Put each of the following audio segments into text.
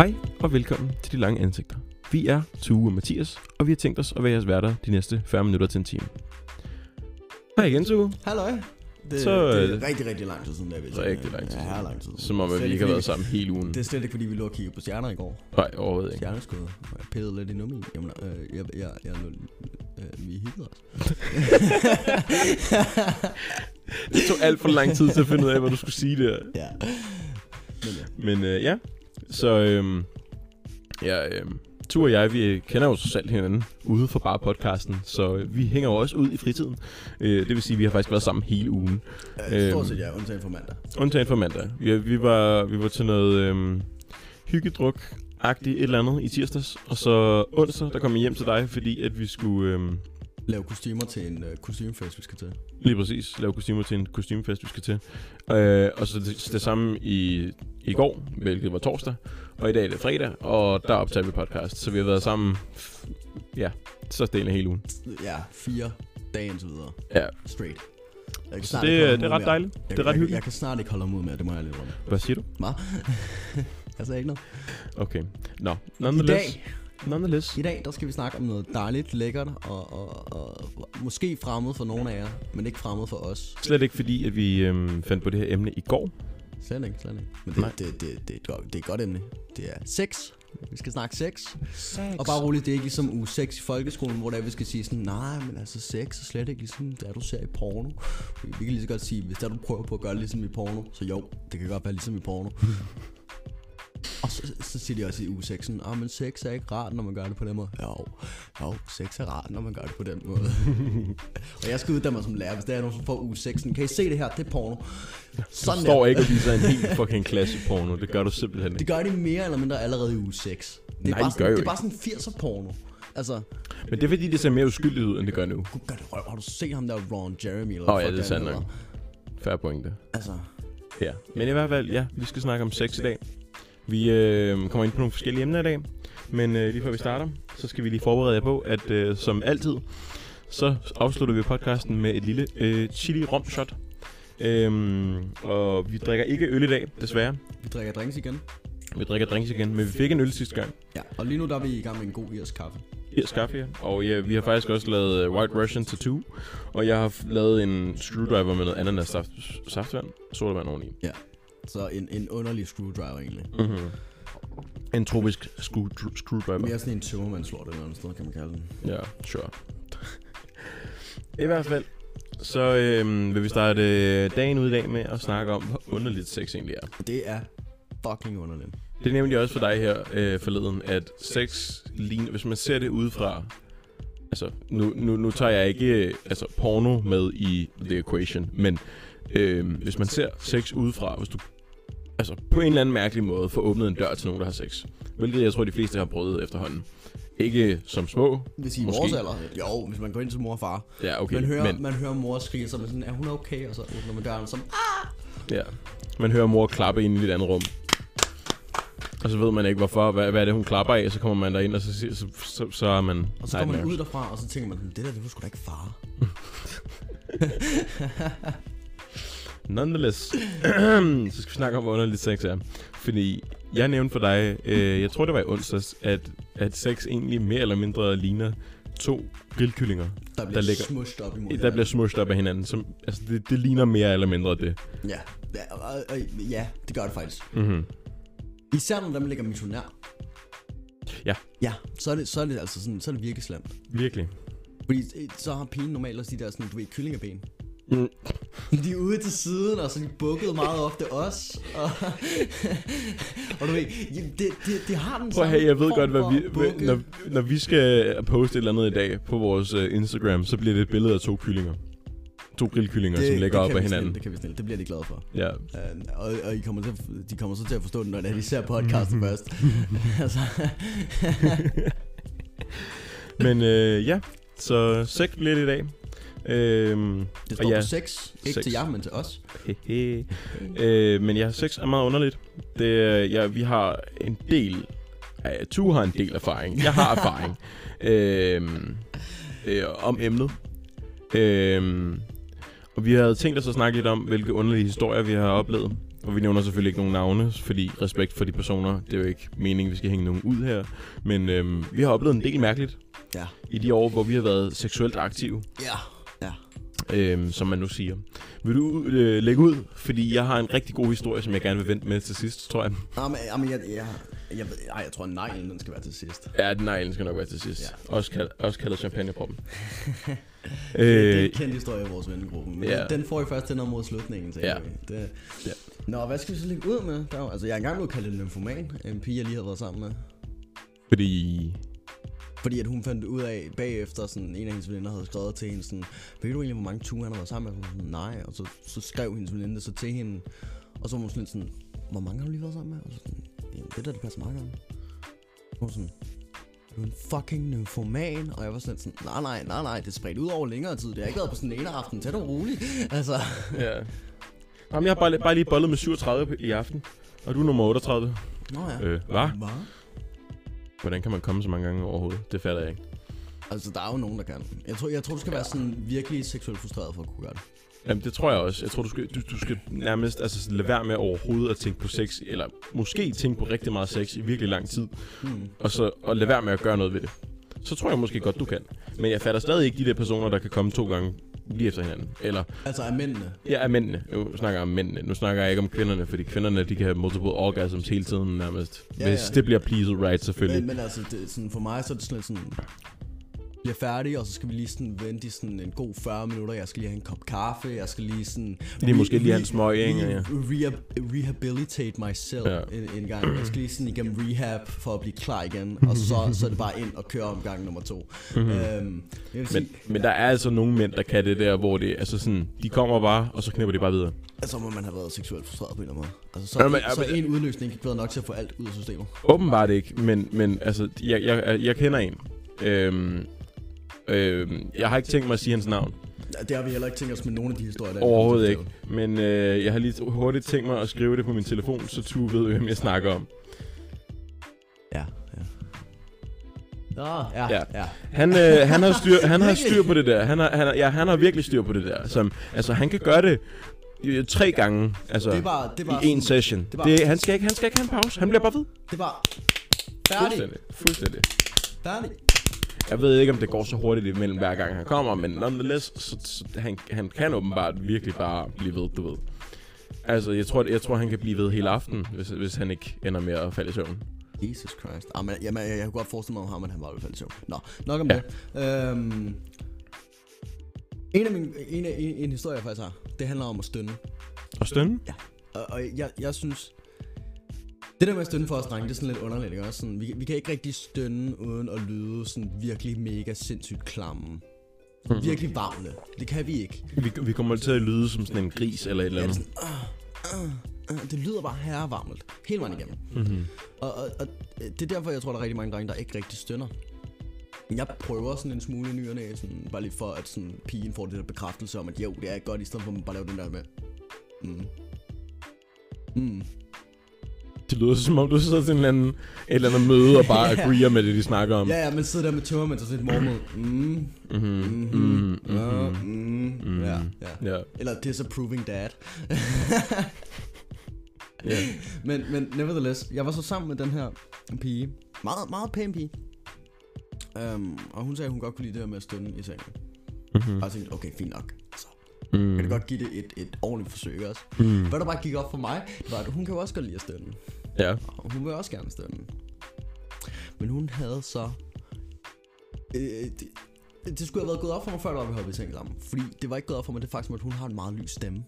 Hej og velkommen til De Lange Ansigter. Vi er Tue og Mathias, og vi har tænkt os at være jeres værter de næste 40 minutter til en time. Hej igen, Tue. Halløj. Det, Så, det øh, er rigtig, rigtig lang tid siden, der vi Rigtig lang tid Ja, her lang tid. Som om, at vi ikke har været sammen hele ugen. Det er slet ikke, fordi vi lå og kiggede på stjerner i går. Nej, overhovedet ikke. Stjerneskud. Jeg pillede lidt i nummen. Jamen, øh, jeg, jeg, jeg, øh, vi hyggede os. Det tog alt for lang tid til at finde ud af, hvad du skulle sige der. ja. Men ja. Men øh, ja, så øhm, ja, øhm, Tu og jeg, vi kender jo selv hinanden ude for bare podcasten, så øh, vi hænger jo også ud i fritiden. Øh, det vil sige, at vi har faktisk været sammen hele ugen. Øh, Stort Øhm. set ja, undtagen for mandag. Undtagen for mandag. Vi, vi, var, vi var til noget øhm, hyggedruk agtigt et eller andet i tirsdags, og så onsdag, der kom jeg hjem til dig, fordi at vi skulle øhm, Lave kostymer til en øh, kostymefest, vi skal til. lige præcis lave kostymer til en kostymefest, vi skal til. Øh, og så det, det samme i, i går, hvilket var torsdag, og i dag er det fredag, og der optager vi podcast, så vi har været sammen, ja, så delen af hele ugen. Ja, fire dage indtil videre. Ja, Straight. Jeg kan så snart det, ikke holde det er ret dejligt. Jeg, Det er ret jeg, hyggeligt. Jeg kan snart ikke holde ud med, det må jeg lidt om. Hvad siger du? Hvad? jeg sagde ikke noget. Okay. Nå, I nonetheless. dag, Nonetheless. I dag der skal vi snakke om noget dejligt, lækkert og, og, og måske fremmed for nogle af jer, men ikke fremmed for os. Slet ikke fordi, at vi øhm, fandt på det her emne i går. Slet ikke, slet ikke. Men Nej. det, det, det, det, er et godt, det er et godt emne. Det er sex. Vi skal snakke sex. Sex. Og bare roligt, det er ikke ligesom uge 6 i folkeskolen, hvor der vi skal sige sådan, nej, men altså sex er slet ikke ligesom det, du ser i porno. Vi kan lige så godt sige, hvis der du prøver på at gøre det ligesom i porno, så jo, det kan godt være ligesom i porno. Og så, så siger de også i uge 6 sådan, ah, men sex er ikke rart, når man gør det på den måde. Jo, jo, sex er rart, når man gør det på den måde. og jeg skal uddanne mig som lærer, hvis der er nogen, som får uge 6 sådan, kan I se det her, det er porno. Du Sådan står der. ikke og viser en helt fucking klasse porno. Det gør du simpelthen Det ikke. gør de mere eller mindre allerede i uge 6. Det er Nej, bare sådan, gør jo det er bare sådan 80'er porno. Altså, Men det er fordi, det ser mere uskyldigt ud, end det gør nu. gud gør det røv. Har du set ham der Ron Jeremy? Eller Åh hvad ja, det er sandt nok. Færre pointe. Altså, Ja. Men i hvert fald, ja, vi skal snakke om sex i dag. Vi øh, kommer ind på nogle forskellige emner i dag. Men øh, lige før vi starter, så skal vi lige forberede jer på, at øh, som altid, så afslutter vi podcasten med et lille øh, chili rom shot. Øhm, og vi drikker ikke øl i dag, desværre. vi drikker drinks igen. Vi drikker drinks igen, men vi fik en øl sidste gang. Ja, og lige nu der er vi i gang med en god irsk kaffe. Irsk kaffe, ja. Og ja, vi har faktisk også lavet øh, White Russian Tattoo. Og jeg har lavet en screwdriver med noget ananas saft, saftvand sodavand oveni. Så en, en underlig screwdriver egentlig. Mm-hmm. En tropisk screw, screwdriver. Mere sådan en tømmermandslort eller andet sted, kan man kalde den. Ja, sure. I hvert fald, så øhm, vil vi starte øh, dagen ud i dag med at snakke om, hvor underligt sex egentlig er. Det er fucking underligt. Det er nemlig også for dig her øh, forleden, at sex ligner, hvis man ser det udefra, altså nu, nu, nu tager jeg ikke øh, altså, porno med i the equation, men øh, hvis man ser sex udefra, hvis du altså, på en eller anden mærkelig måde får åbnet en dør til nogen, der har sex, hvilket jeg tror, de fleste har prøvet efterhånden. Ikke som små, Hvis I er Måske. vores alder, jo, hvis man går ind til mor og far. ja okay, man, hører, men man hører mor skrige, så man sådan, er hun okay? Og så åbner man døren som, ja, man hører mor klappe ind i et andet rum. Og så ved man ikke hvorfor, hvad, hvad er det hun klapper af, så kommer man derind, og så, så, så, så, så er man og så går man ud derfra, og så tænker man, sådan, det der, det var sgu da ikke far. Nonetheless, så skal vi snakke om, hvor underligt sex er. Fordi jeg nævnte for dig, øh, jeg tror det var i onsdags, at, at sex egentlig mere eller mindre ligner to grillkyllinger, Der bliver Der ligger- smushed op imod der bliver smushed op af hinanden. Som, altså det, det ligner mere eller mindre det. Ja, ja, og, og, ja, det gør det faktisk. Mm-hmm. Især når dem ligger missionær. Ja. Ja, så er det, så er det altså sådan, så er det virkelig slemt. Virkelig. Fordi øh, så har pigen normalt også de der sådan, du ved, kyllingeben. Mm. De er ude til siden, og så de bukket meget ofte også. Og, og du ved, det, det, det har den Prøv samme have, jeg ved godt, hvad vi, bukke. når, når vi skal poste et eller andet i dag på vores uh, Instagram, så bliver det et billede af to kyllinger. To grillkyllinger, som ligger det op af hinanden. Snille, det kan vi snille. Det bliver de glade for. Ja. Uh, og, og I kommer til, at- de kommer så til at forstå det, når det er, de ser podcasten først. altså, Men øh, ja, så sex bliver det i dag. Øhm, det og står ja, på sex. Ikke sex. til jer, men til os. Hehe. øh, men ja, sex er meget underligt. Det, ja, vi har en del... Ja, tu har en del erfaring. Jeg har erfaring øh, øh, om emnet. Øh, Og vi havde tænkt os at snakke lidt om, hvilke underlige historier vi har oplevet. Og vi nævner selvfølgelig ikke nogen navne, fordi respekt for de personer, det er jo ikke meningen, vi skal hænge nogen ud her. Men øhm, vi har oplevet en del mærkeligt Ja. i de år, hvor vi har været seksuelt aktive, Ja. Øhm, som man nu siger. Vil du øh, lægge ud? Fordi jeg har en rigtig god historie, som jeg gerne vil vente med til sidst, tror jeg. Jamen, jamen jeg, jeg, jeg, ved, ej, jeg tror, at neglen, den skal være til sidst. Ja, den neglen skal nok være til sidst. Ja. Også, kald, også kaldet champagneproppen. Øh, det er øh, en kendt historie i vores vennegruppe, men ja. ja. den får I først den mod slutningen, Ja. det, Ja. Nå, hvad skal vi så lægge ud med? Der, er altså, jeg er engang blevet kaldt en nymfoman, en pige, jeg lige har været sammen med. fordi... Fordi at hun fandt ud af bagefter, sådan en af hendes veninder havde skrevet til hende sådan, ved du egentlig, hvor mange ture han har været sammen med? Så Sådan, Nej, og så, så skrev hendes veninde så til hende, og så var hun sådan lidt sådan, hvor mange har du lige været sammen med? Og så sådan, "Jamen, det der, det passer meget godt. Var hun sådan, du er en fucking nymfoman, og jeg var sådan sådan, nej, nej, nej, nej, det er spredt ud over længere tid, det har ikke været på sådan en ene aften, tag det roligt. Altså, Ja. Jamen, jeg har bare, bare lige bollet med 37 i aften. Og du er nummer 38. nå ja. Øh, hvad? Hvad? Hvordan kan man komme så mange gange overhovedet? Det fatter jeg ikke. Altså, der er jo nogen, der kan. Jeg tror, jeg tror du skal være sådan virkelig seksuelt frustreret for at kunne gøre det. Jamen, det tror jeg også. Jeg tror, du skal, du, du skal nærmest altså, lade være med overhovedet at tænke på sex, eller måske tænke på rigtig meget sex i virkelig lang tid, Hmm. og så og lade være med at gøre noget ved det. Så tror jeg måske godt, du kan. Men jeg fatter stadig ikke de der personer, der kan komme to gange lige efter hinanden. Eller, Altså, er mændene. ja, af mændene. Nu snakker jeg om mændene. Nu snakker jeg ikke om kvinderne, fordi kvinderne, de kan have multiple orgasms hele tiden nærmest. Ja, Hvis ja. det bliver pleased right, selvfølgelig. Men, men altså, det, sådan, for mig så er det sådan sådan, bliver færdig, og så skal vi lige sådan vente i sådan en god 40 minutter. Jeg skal lige have en kop kaffe, jeg skal lige sådan... Lige måske lige have en smøg, ikke? Ja. Re, rehabilitate myself Ja. en, en gang. Jeg skal lige sådan igennem rehab for at blive klar igen, og så, så er det bare ind og køre omgang nummer to. Mm-hmm. Øhm, vil sige, Men, men der er altså nogle mænd, der kan det der, hvor det altså sådan, de kommer bare, og så knipper de bare videre. så må man have været seksuelt frustreret på en eller anden måde. Altså, så, Ja, men- men, så men- en udløsning ikke været nok til at få alt ud af systemet. Åbenbart ikke, men, men altså, jeg, jeg, jeg kender en. Øhm, øhm, jeg har ikke tænkt mig at sige hans navn. Ja, Det har vi heller ikke tænkt os med nogle af de historier, der er Overhovedet ikke. Men øh, jeg har lige hurtigt tænkt mig at skrive det på min telefon, så du ved, hvem jeg snakker om. Ja, ja. Nå, ja, Ja. Han, øh, han, har styr, han har styr på det der. Han har, han har, ja, han har virkelig styr på det der. Som, altså, han kan gøre det øh, tre gange altså, Det er bare, det bare i en session. det han, skal ikke, han skal ikke have en pause. Han bliver bare ved. Det bare færdig. Fuldstændig. Fuldstændig. Færdig. Jeg ved ikke, om det går så hurtigt imellem hver gang han kommer, men nonetheless, så, så han, han kan åbenbart virkelig bare blive ved, du ved. Altså, jeg tror, jeg tror han kan blive ved hele aften, hvis, hvis han ikke ender med at falde i søvn. Jesus Christ. Ah, men, jamen, jeg, jeg kunne godt forestille mig om ham, at han var i hvert fald i søvn. Nå, nok om Ja. det. Øhm, en af mine, en, af, en, en historie, jeg faktisk har, det handler om at stønne. Og stønne? Og, og jeg, jeg synes, det der med at stønne for os drenge, det er sådan lidt underligt, ikke også? Sådan, vi, vi kan ikke rigtig stønne uden at lyde sådan virkelig mega sindssygt klamme. Mhm. Virkelig varmle. Det kan vi ikke. Vi, vi kommer til at lyde som sådan en gris eller et eller Ja, det, andet. sådan, uh, uh, uh, det lyder bare herrevarmelt. Hele vejen igennem. Mm-hmm. Og, og, og det er derfor, jeg tror, der er rigtig mange drenge, der ikke rigtig stønner. Jeg prøver sådan en smule ny og sådan, bare lige for, at sådan, pigen får det der bekræftelse om, at jo, det er godt, i stedet for at man bare lave den der med. Mm. Mm. Det lyder som om, du sidder til en eller anden, et eller andet møde og bare Ja. agreeer med det, de snakker om. Ja, ja, man sidder der med tømmermænd og sådan et mormod. Mm. Mm-hmm. Mm-hmm. Uh, Mm-hmm. mm. Ja, ja. Ja. Eller disapproving dad. ja. men, men nevertheless, jeg var så sammen med den her pige. Meget, meget pæn pige. Um, og hun sagde, at hun godt kunne lide det her med at stønne i sengen. Mm-hmm. Og jeg tænkte, okay, fint nok. Så Mm. kan det godt give det et, et ordentligt forsøg også. Mm. Hvad der bare gik op for mig, var, at hun kan jo også godt lide at stønne. Ja. Og hun vil også gerne stønne. Men hun havde så... Øh, det, det skulle have været gået op for mig, før der var vi hoppede i seng sammen. Fordi det var ikke gået op for mig, det faktum, at hun har en meget lys stemme.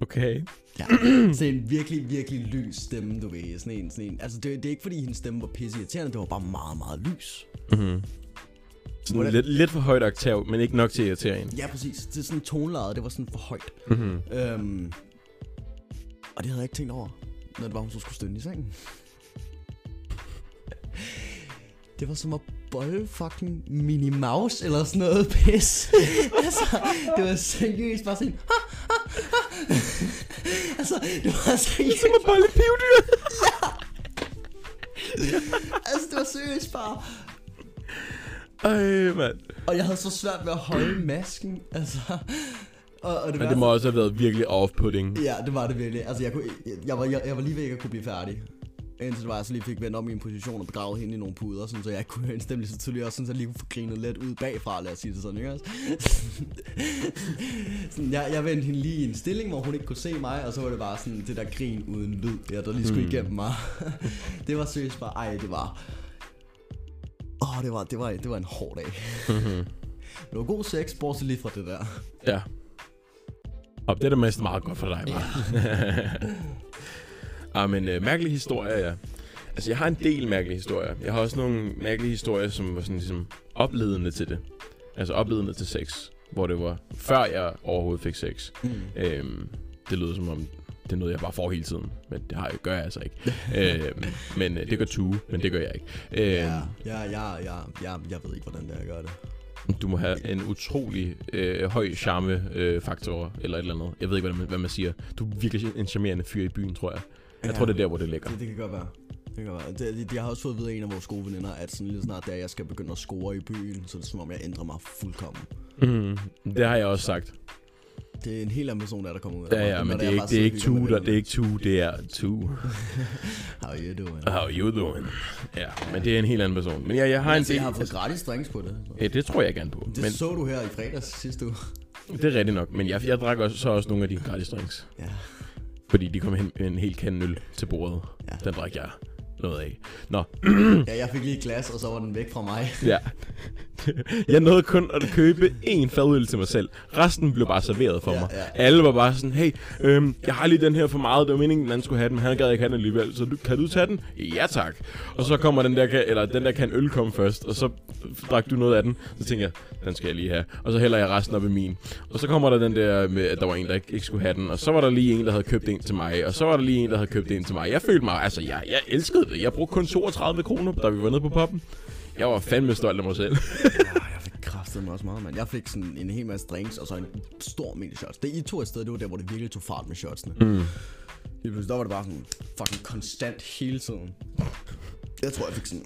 Okay. Ja. sådan en virkelig, virkelig lys stemme, du ved. Sådan en, sådan en. Altså, det, det er ikke fordi, hendes stemme var pisse irriterende, det var bare meget, meget lys. Mm-hmm. Sådan Hvordan- lidt, lidt for højt oktav, men ikke nok til at irritere en. Ja, præcis. Det er sådan tonelaget, det var sådan for højt. Mm-hmm. Øhm, og det havde jeg ikke tænkt over, når det var, hun så skulle stønne i sengen. Det var som at bolle fucking Minnie Mouse eller sådan noget pis. altså, det var seriøst bare sådan... altså, det var seriøst... Som at bolle pivdyr. altså, det var seriøst bare... Ej, mand. Og jeg havde så svært ved at holde masken, altså... Og, og det, Men det må også have været virkelig off-putting. Ja, det var det virkelig. Altså, jeg, kunne, jeg, jeg, var, jeg, jeg var lige ved ikke at kunne blive færdig. Indtil det var, jeg så lige fik vendt om i en position og begravet hende i nogle puder, sådan, så jeg kunne høre en stemme så tydeligt, og sådan, så jeg lige kunne få grinet lidt ud bagfra, lad os sige det sådan, ikke også? sådan, jeg, jeg vendte hende lige i en stilling, hvor hun ikke kunne se mig, og så var det bare sådan det der grin uden lyd, ja, der lige skulle Mm. igennem mig. det var seriøst bare, ej, det var... Åh, oh, det var, det, var, det var en hård dag. Det var god sex, bortset lige fra det der. Ja. Og det er da mest meget godt for dig, hva'? ah, men øh, mærkelige historier, ja. Altså, jeg har en del mærkelige historier. Jeg har også nogle mærkelige historier, som var sådan ligesom opledende til det. Altså opledende til sex. Hvor det var før jeg overhovedet fik sex. Mm. Øhm, det lyder som om, det er noget, jeg bare får hele tiden. Men det har jeg, gør jeg altså ikke. øhm, men øh, det gør Tue, men det gør jeg ikke. Øhm, Ja, ja, ja, ja, ja, jeg ved ikke, hvordan det er, jeg gør det. Du må have en utrolig øh, høj charme-faktor, øh, eller et eller andet. Jeg ved ikke, hvad man, hvad man siger. Du er virkelig en charmerende fyr i byen, tror jeg. Jeg Ja. tror, det er der, hvor det ligger. Det, det kan godt være. Det kan godt være. Det, det, jeg har også fået at vide af en af vores gode veninder, at sådan lige snart der jeg skal begynde at score i byen, så er det som om jeg ændrer mig fuldkommen. Mm, det har jeg også sagt. Det er en helt anden person, der, der kommer ud af Ja, ja, men det er ikke, det er ikke hygger der, det er ikke Tue, det er venner. How you doing? How you doing? Ja, men det er en helt anden person. Men ja, jeg har en Altså, del... jeg har fået gratis drinks på det. Ja, det tror jeg gerne på. Det Men så du her i fredags sidste uge. det er rigtigt nok. Men jeg, jeg drak også, så også nogle af de gratis drinks. Ja. Fordi de kom hen med en hel kande øl til bordet. Ja. Den drak jeg noget af. Nå, ja, jeg fik lige et glas, og så var den væk fra mig. Ja. Jeg nåede kun at købe én fadøl til mig selv. Resten blev bare serveret for Ja, mig. ja. Alle var bare sådan, hey, øhm, jeg har lige den her for meget. Det var meningen, den anden skulle have den, men han gad ikke have den alligevel. Så du, kan du tage den? Ja tak. Og så kommer den der, kan, eller den der kan øl komme først, og så drak du noget af den. Så tænker jeg, den skal jeg lige have. Og så hælder jeg resten op i min. Og så kommer der den der med, at der var en, der ikke, ikke skulle have den. Og så var der lige en, der havde købt en til mig. Og så var der lige en, der havde købt en til mig. Jeg følte mig, altså jeg, jeg elskede det. Jeg brugte kun 32 kroner, da vi var nede på poppen. Jeg var fandme stolt af mig selv. Ja, jeg fik kraftet mig også meget, mand. Jeg fik sådan en hel masse drinks, og så en stor mængde shots. Det I to et sted, det var der, hvor det virkelig tog fart med shotsene. Mm. Lige pludselig, der var det bare sådan fucking konstant hele tiden. Jeg tror, jeg fik sådan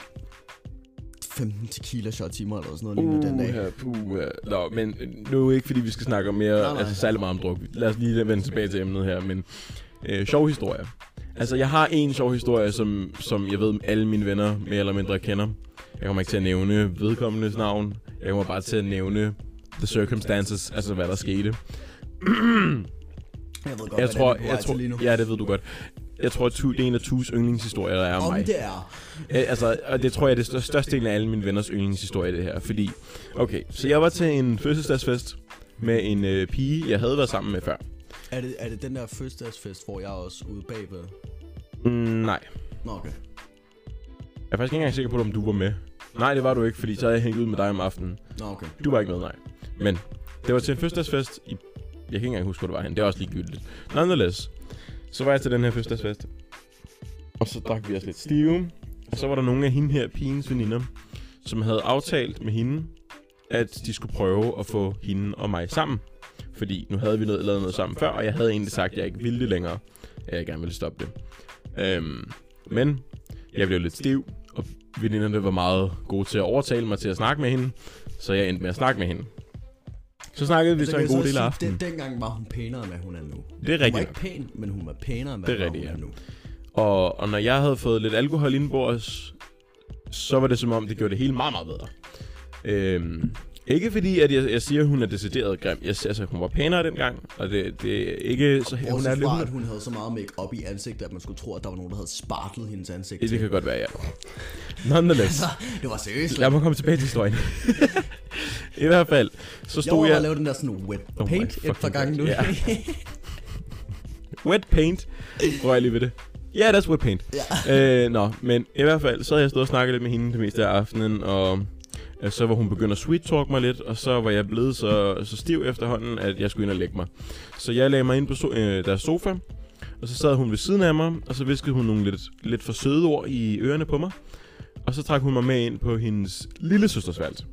15 tequila shots i mig, eller sådan noget lignende den dag. Uha, puha. Nå, men øh, nu er ikke, fordi vi skal snakke om mere, Nej, nej. altså særlig meget om druk. Lad os lige vende tilbage til emnet her, men øh, sjov historie. Altså, jeg har en sjov historie, som, som jeg ved, alle mine venner mere eller mindre kender. Jeg kommer ikke til at nævne vedkommendes navn. Jeg kommer bare til at nævne the circumstances, altså hvad der skete. Jeg ved godt, Jeg tror, er, er jeg tror, lige nu. ja, det ved du godt. Jeg tror, at det er en af Tus yndlingshistorier, der er om Om mig. det er. Ja, altså, og det tror jeg er det stør- største del af alle mine venners yndlingshistorie, det her. Fordi, okay, så jeg var til en fødselsdagsfest med en øh, pige, jeg havde været sammen med før. Er det, er det den der fødselsdagsfest, hvor jeg er også ude bagved? Mm, nej. Nå, okay. Jeg er faktisk ikke engang sikker på, om du var med. Nej, det var du ikke, fordi så havde jeg hængt ud med dig om aftenen. Nå, okay. Du var ikke med, nej. Men det var til en fødselsdagsfest i... Jeg kan ikke engang huske, hvor det var hen. Det er også ligegyldigt. Nonetheless, så var jeg til den her fødselsdagsfest. Og så drak vi os lidt stive. Og så var der nogle af hende her, pigens veninder, som havde aftalt med hende, at de skulle prøve at få hende og mig sammen. Fordi nu havde vi noget, lavet noget sammen før, og jeg havde egentlig sagt, at jeg ikke ville det længere. At jeg gerne ville stoppe det. Øhm, men jeg blev lidt stiv, veninderne var meget gode til at overtale mig til at snakke med hende. Så jeg endte med at snakke med hende. Så snakkede vi Altså, så en god del af aftenen. Den, dengang var hun pænere, end hun er nu. Det er Hun var rigtigt. ikke pæn, men hun var pænere, end hvad Det er hun rigtigt, er nu. Og, og når jeg havde fået lidt alkohol indenbords, så var det som om, det gjorde det hele meget, meget bedre. Øhm, ikke fordi, at jeg, jeg siger, at hun er decideret grim. Jeg siger, altså, hun var pænere dengang, og det, det er ikke så... Hun Bortset er lidt... fra, at hun havde så meget make op i ansigtet, at man skulle tro, at der var nogen, der havde spartlet hendes ansigt. Det kan godt være, ja. Nonetheless. det var seriøst. Lad mig komme tilbage til historien. I hvert fald, så Jeg stod jeg... at lave den der sådan wet Oh paint et par gange nu. Ja. Wet paint. Prøv jeg lige ved det. Ja, yeah, that's wet paint. ja. øh, nå, men i hvert fald, så havde jeg stået og snakket lidt med hende det meste af aftenen, og så var hun begyndt at sweet talk mig lidt, og så var jeg blevet så, så stiv efterhånden, at jeg skulle ind og lægge mig. Så jeg lagde mig ind på so- øh, deres sofa, og så sad hun ved siden af mig, og så viskede hun nogle lidt, lidt for søde ord i ørerne på mig. Og så trak hun mig med ind på hendes lille søsters værelse.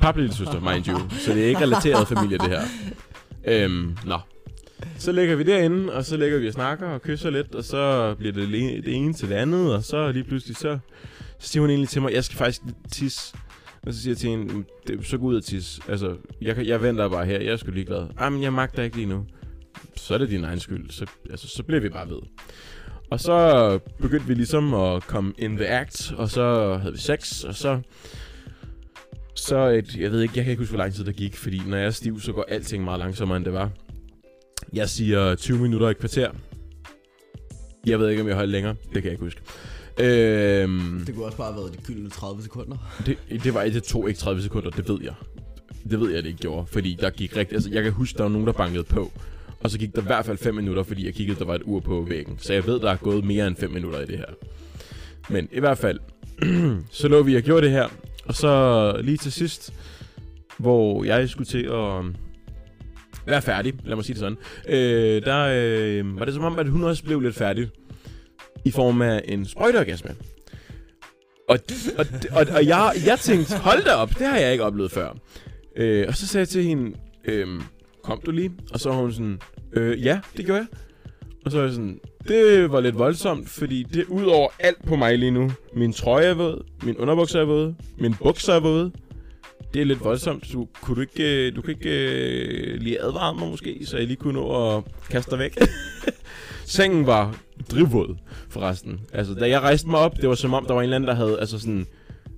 Pap lille søster, mind you. Så det er ikke relateret familie, det her. Øhm, nå. Så ligger vi derinde, og så ligger vi og snakker og kysser lidt, og så bliver det det ene til det andet, og så lige pludselig så, så siger hun egentlig til mig, jeg skal faktisk tisse. Og så siger jeg til hende, mm, så gå ud og tisse. Altså, jeg, jeg venter bare her, jeg er sgu ligeglad. Ah, Jamen, jeg magter ikke lige nu. Så er det din egen skyld. Så, altså, så bliver vi bare ved. Og så begyndte vi ligesom at komme in the act, og så havde vi sex, og så... Så et, jeg ved ikke, jeg kan ikke huske, hvor lang tid der gik, fordi når jeg er stiv, så går alting meget langsommere, end det var. Jeg siger 20 minutter og et kvarter. Jeg ved ikke, om jeg holdt længere. Det kan jeg ikke huske. Øhm, Det kunne også bare have været de gyldne 30 sekunder. det, det var det tog ikke 30 sekunder, det ved jeg. Det ved jeg, det ikke gjorde, fordi der gik rigtig... Altså, jeg kan huske, der var nogen, der bankede på. Og så gik der i hvert fald 5 minutter, fordi jeg kiggede, der var et ur på væggen. Så jeg ved, der er gået mere end 5 minutter i det her. Men i hvert fald, så lå vi og gjorde det her. Og så lige til sidst, hvor jeg skulle til at være færdig, lad mig sige det sådan, øh, der øh, var det som om, at hun også blev lidt færdig i form af en sprøjteorgasme. Og, og, og, og jeg, jeg tænkte, hold da op, det har jeg ikke oplevet før. Øh, og så sagde jeg til hende, øhm, kom du lige? Og så var hun sådan, øh, ja, det gjorde jeg. Og så var jeg sådan, det var lidt voldsomt, fordi det er ud over alt på mig lige nu. Min trøje er våd, min underbukser er våde, min bukser er våde. Det er lidt voldsomt. Du, kunne du ikke, øh, du kan ikke øh, lige advare mig måske, så jeg lige kunne nå at kaste dig væk? Sengen var drivvåd, forresten. Altså, da jeg rejste mig op, det var som om, der var en eller anden, der havde altså sådan,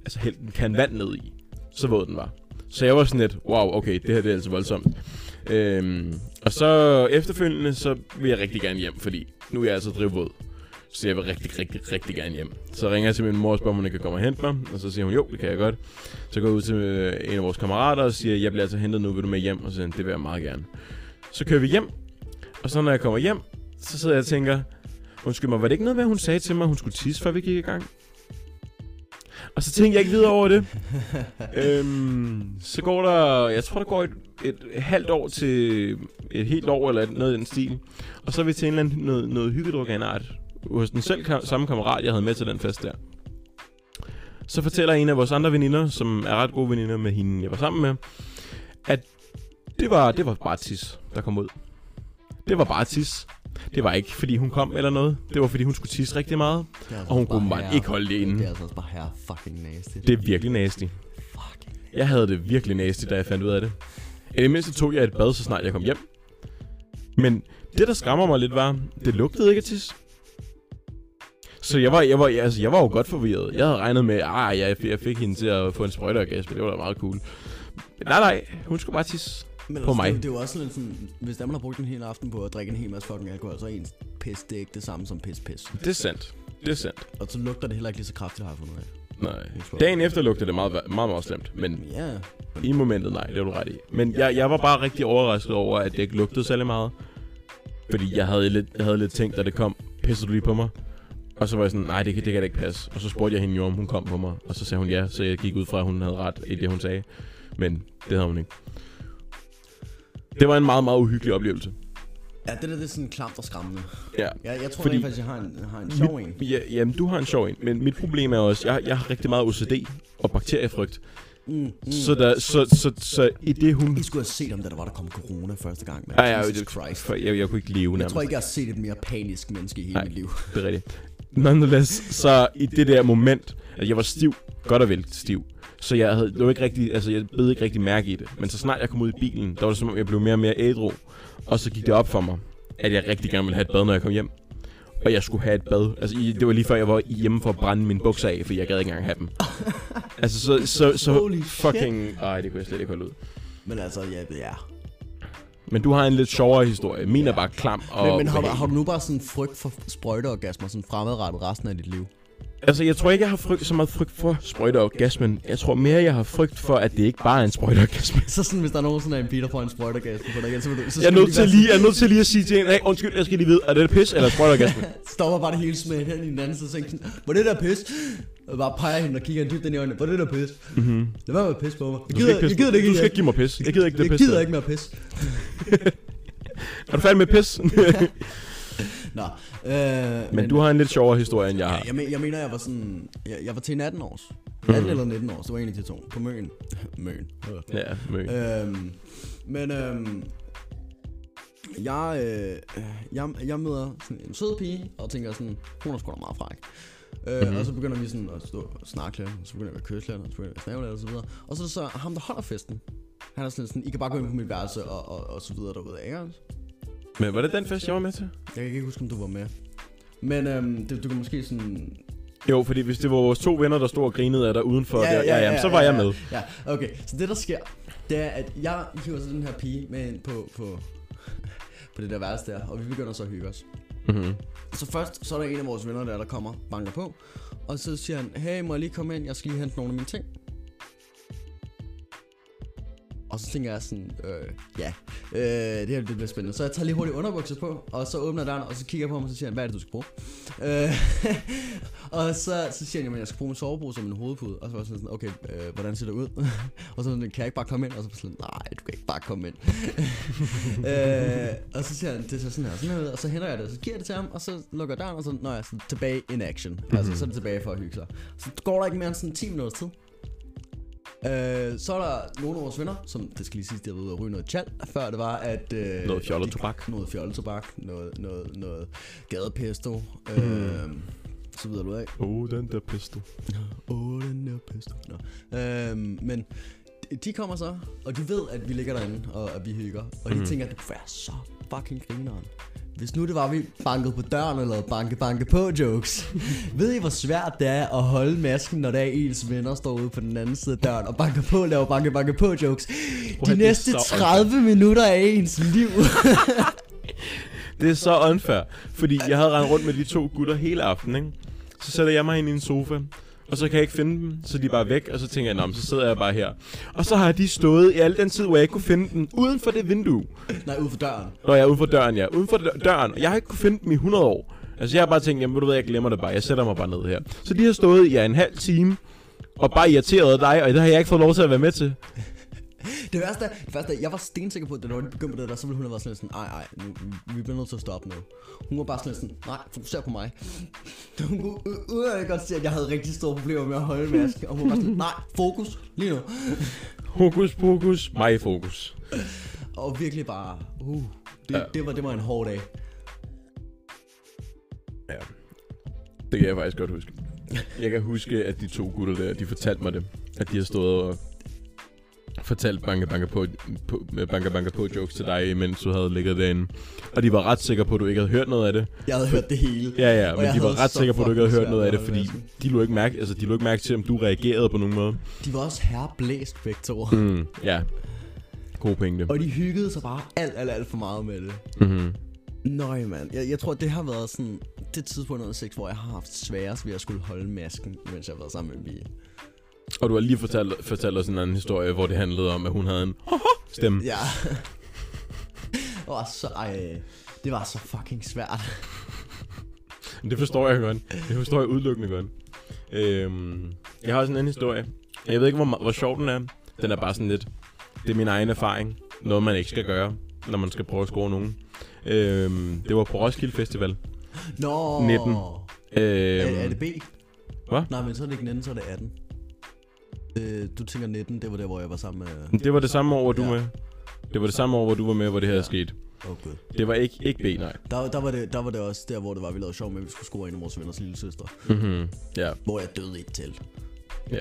altså hældt en kan vand ned i. Så våd den var. Så jeg var sådan lidt, wow, okay, det her det er altså voldsomt. Øhm, og så efterfølgende, så vil jeg rigtig gerne hjem, fordi nu er jeg altså drivvåd. Så jeg vil rigtig, rigtig, rigtig gerne hjem. Så ringer jeg til min mor og spørger, om hun ikke kan komme og hente mig. Og så siger hun, jo, det kan jeg godt. Så går jeg ud til øh, en af vores kammerater og siger, jeg bliver altså hentet nu, vil du med hjem? Og så siger det vil jeg meget gerne. Så kører vi hjem. Og så når jeg kommer hjem, så sidder jeg og tænker, undskyld mig, var det ikke noget med, at hun sagde til mig, at hun skulle tisse, før vi gik i gang? Og så tænkte jeg ikke videre over det. øhm, så går der, jeg tror der går et, et halvt år til et helt år eller noget i den stil. Og så er vi til en eller anden noget, noget hyggedruk af en art. Hos den selv kam- samme kammerat, jeg havde med til den fest der. Så fortæller en af vores andre veninder, som er ret gode veninder med hende, jeg var sammen med, at det var, det var bare tis, der kom ud. Det var bare tis. Det var ikke, fordi hun kom eller noget. Det var, fordi hun skulle tisse rigtig meget. Er altså Og hun kunne bare ikke holde det inde. Det er altså bare her fucking nasty. Det er virkelig nasty. fucking Jeg havde det virkelig nasty, da jeg fandt ud af det. I det mindste tog jeg et bad, så snart jeg kom hjem. Men det, der skræmmer mig lidt, var, det lugtede ikke af tis. Så jeg var, jeg, var, altså, jeg var jo godt forvirret. Jeg havde regnet med, at jeg, jeg fik hende til at få en sprøjteorgasme. Det var da meget cool. Men nej, nej. Hun skulle bare tisse. Men På altså, mig. Det, det er jo også lidt sådan, hvis der man har brugt en hel aften på at drikke en hel masse fucking alkohol, så er ens pis, det er ikke det samme som pis pis. Det er sandt. Det er sandt. Og så lugter det heller ikke lige så kraftigt, har jeg fundet af. Nej. Dagen efter lugtede det meget, meget, meget slemt. Men Ja, i momentet, nej, det har du ret i. Men jeg, jeg var bare rigtig overrasket over, at det ikke lugtede særlig meget. Fordi jeg havde lidt, jeg havde lidt tænkt, da det kom, pisser du lige på mig? Og så var jeg sådan, nej, det kan, det kan da ikke passe. Og så spurgte jeg hende jo, om hun kom på mig. Og så sagde hun ja, så jeg gik ud fra, at hun havde ret i det, hun sagde. Men det havde hun ikke. Det var en meget, meget uhyggelig oplevelse. ja det der det er sådan klamt og skræmmende. Ja. Jeg, jeg tror Fordi- faktisk, jeg har en, har en sjov en. Ja, jamen, du har en sjov en, men mit problem er også, jeg, jeg har rigtig meget OCD og bakteriefrygt. Mm, mm. Så, der, så, så, så i det hun... I skulle have set, om der var, der kom corona første gang. Man. Ej, ja, Jesus det, Christ. for, jeg, jeg kunne ikke leve Jeg nærmest. tror ikke, jeg har set et mere panisk menneske i hele Nej. mit liv. Det er rigtigt. Nonetheless, så i det der moment, at jeg var stiv, godt og vel stiv, så jeg havde, det var ikke rigtig, altså jeg bed ikke rigtig mærke i det. Men så snart jeg kom ud i bilen, der var det som om, jeg blev mere og mere ædru. Og så gik det op for mig, at jeg rigtig gerne ville have et bad, når jeg kom hjem. Og jeg skulle have et bad. Altså, det var lige før, jeg var hjemme for at brænde mine bukser af, for jeg gad ikke engang have dem. altså, så, så, så Holy shit. fucking... Ej, det kunne jeg slet ikke holde ud. Men altså, ja, ja. Men du har en lidt sjovere historie. Min er bare klam og... Men, men har, du, har du nu bare sådan frygt for sprøjteorgasmer sådan fremadrettet resten af dit liv? Altså, jeg tror ikke, jeg har frygt, så meget frygt for sprøjteorgasmen. Jeg tror mere, jeg har frygt for, at det ikke bare er en sprøjteorgasme. Så sådan, hvis der er nogen, sådan en Peter får en sprøjteorgasme på dig igen, så vil du... Så Jeg er nødt til lige, jeg er nødt til lige at sige til en, hey, undskyld, jeg skal lige vide, er det pis eller sprøjteorgasme? Stopper bare det hele smidt hen i den anden, så tænker var det der pis? Og bare peger hende og kigger hende dybt ind i øjnene, var det der pis? Mm-hmm. Lad være med pisse på mig. Jeg gider, jeg gider det ikke. Du skal jeg- ikke give mig pis. Jeg gider ikke det jeg pis. gider der. ikke mere pis. Er du færdig med pis? Nå, øh, Men du har en lidt sjovere historie, end jeg har. Ja, jeg, men, jeg mener, jeg var sådan... Jeg, jeg var til en 18 års. 18 Mhm. eller 19 års, det var en af de to. På Møn. Møn. Ja, møg. Øhm, men øhm, jeg, øh, jeg, jeg møder sådan en sød pige, og tænker sådan, hun er sgu da meget fræk. Øh, Mhm. mm-hmm. Og så begynder vi sådan at stå og snakke lidt, og så begynder vi at kysse lidt, og så begynder vi at snave lidt, og så videre. Og så er det så ham, der holder festen. Han er sådan, sådan I kan bare gå ind på mit værelse, og, og, og så videre derude, ikke? Men var det den fest, jeg var med til? Jeg kan ikke huske, om du var med. Men øhm, det, du kan måske sådan... Jo, fordi hvis det var vores to venner, der stod og grinede af dig udenfor, ja, ja, ja, ja, så var ja, jeg med. Ja, okay. Så det, der sker, det er, at jeg hiver så den her pige med ind på, på, på det der værelse der, og vi begynder så at hygge os. Mm-hmm. Så først, så er der en af vores venner der, der kommer, banker på, og så siger han, hey, må jeg lige komme ind, jeg skal lige hente nogle af mine ting. Og så tænker jeg sådan, øh, ja, øh, det her det bliver spændende. Så jeg tager lige hurtigt underbukser på, og så åbner døren, og så kigger jeg på ham, og så siger han, hvad er det, du skal bruge? Øh, og så, så siger han, jamen, jeg skal bruge min sovepose som en hovedpude. Og så var jeg sådan, okay, øh, hvordan ser det ud? og så sådan, kan jeg ikke bare komme ind? Og så var sådan, nej, du kan ikke bare komme ind. øh, og så siger han, det ser sådan her, sådan her ud, og så henter jeg det, og så giver jeg det til ham, og så lukker jeg døren, og så når jeg sådan tilbage in action. Mm-hmm. Altså, så er det tilbage for at hygge sig. Så går der ikke mere end sådan 10 minutters tid. Øh, så er der nogle af vores venner, som det skal lige sige, der var ude og ryge noget tjal, før det var, at... Øh, Noget fjollet de- tobak. Noget fjollet tobak, noget, noget, noget gadepesto, øh, så videre du af. Oh, den der pistol. Åh, oh, den der pesto. Nå. Øhm, men de- kommer så, og de ved, at vi ligger derinde, og at vi hygger. Og de Mhm. tænker, at det kunne være så fucking grineren. Hvis nu det var, vi bankede på døren og lavede banke banke på jokes. ved I, hvor svært det er at holde masken, når der er ens venner står ude på den anden side af døren og banker på og laver banke banke på jokes. Prøv De næste så 30 minutter af ens liv. Det er så unfair, fordi jeg havde rendt rundt med de to gutter hele aftenen, ikke? Så sætter jeg mig ind i en sofa, og så kan jeg ikke finde dem, så de er bare væk, og så tænker jeg, Nå, så sidder jeg bare her. Og så har de stået i al den tid, hvor jeg ikke kunne finde dem, uden for det vindue. Nej, ude for døren. Når jeg er uden for døren, ja. Uden for dø- døren. Og jeg har ikke kunne finde dem i 100 år. Altså, jeg har bare tænkt, jamen, ved du hvad, jeg glemmer det bare. Jeg sætter mig bare ned her. Så de har stået i ja, en halv time, og bare irriteret dig, og det har jeg ikke fået lov til at være med til. Det værste, er, det værste er, jeg var stensikker på, at når de begyndte på det der, så ville hun have været sådan sådan, ej, ej, nu, vi bliver nødt til at stoppe nu. Hun var bare sådan sådan, nej, fokuser på mig. Hun kunne u- uden at jeg godt se, at jeg havde rigtig store problemer med at holde masken, og hun var sådan, nej, fokus, lige nu. Hokus pokus, mig fokus. Og virkelig bare, uh, det, ja. det, var, det var en hård dag. Ja. Det kan jeg faktisk godt huske. Jeg kan huske, at de to gutter der, de fortalte mig det. At de har stået og fortalt banke banke på, på, banke banke på jokes til dig, mens du havde ligget derinde. Og de var ret sikre på, at du ikke havde hørt noget af det. Jeg havde hørt det hele. Ja, ja, men de var ret sikre på, at du ikke havde hørt noget af det, fordi de lå ikke mærke, altså, de lå ikke mærke til, om du reagerede på nogen måde. De var også herreblæst begge to. Mm, ja. God pointe. Og de hyggede sig bare alt, alt, alt for meget med det. Mm-hmm. Nøj, mand. Jeg, jeg tror, det har været sådan det tidspunkt under sex, hvor jeg har haft sværest ved at skulle holde masken, mens jeg har været sammen med en pige. Og du har lige fortalt, fortalt os en anden historie, hvor det handlede om, at hun havde en stemme. Ja. det var så, ej, det var så fucking svært. Det forstår jeg godt. Det forstår jeg udelukkende godt. Øhm, jeg har også en anden historie. Jeg ved ikke, hvor, hvor sjov den er. Den er bare sådan lidt... Det er min egen erfaring. Noget, man ikke skal gøre, når man skal prøve at score nogen. Øhm, det var på Roskilde Festival. Nå. 19. Øhm, Er, er det B? Hvad? Nej, men så er det ikke 19, så er det 18. Øh, du tænker 19, det var der, hvor jeg var sammen med... Det var det samme år, hvor du Ja. var med. Det var det samme år, hvor du var med, hvor det her Ja. skete. Gud. Det var ikke, ikke B, nej. Der, der, var det, der var det også der, hvor det var, vi lavede sjov med, at vi skulle score en af vores venners lille søster. Mm-hmm. Ja. Hvor jeg døde et telt. Ja.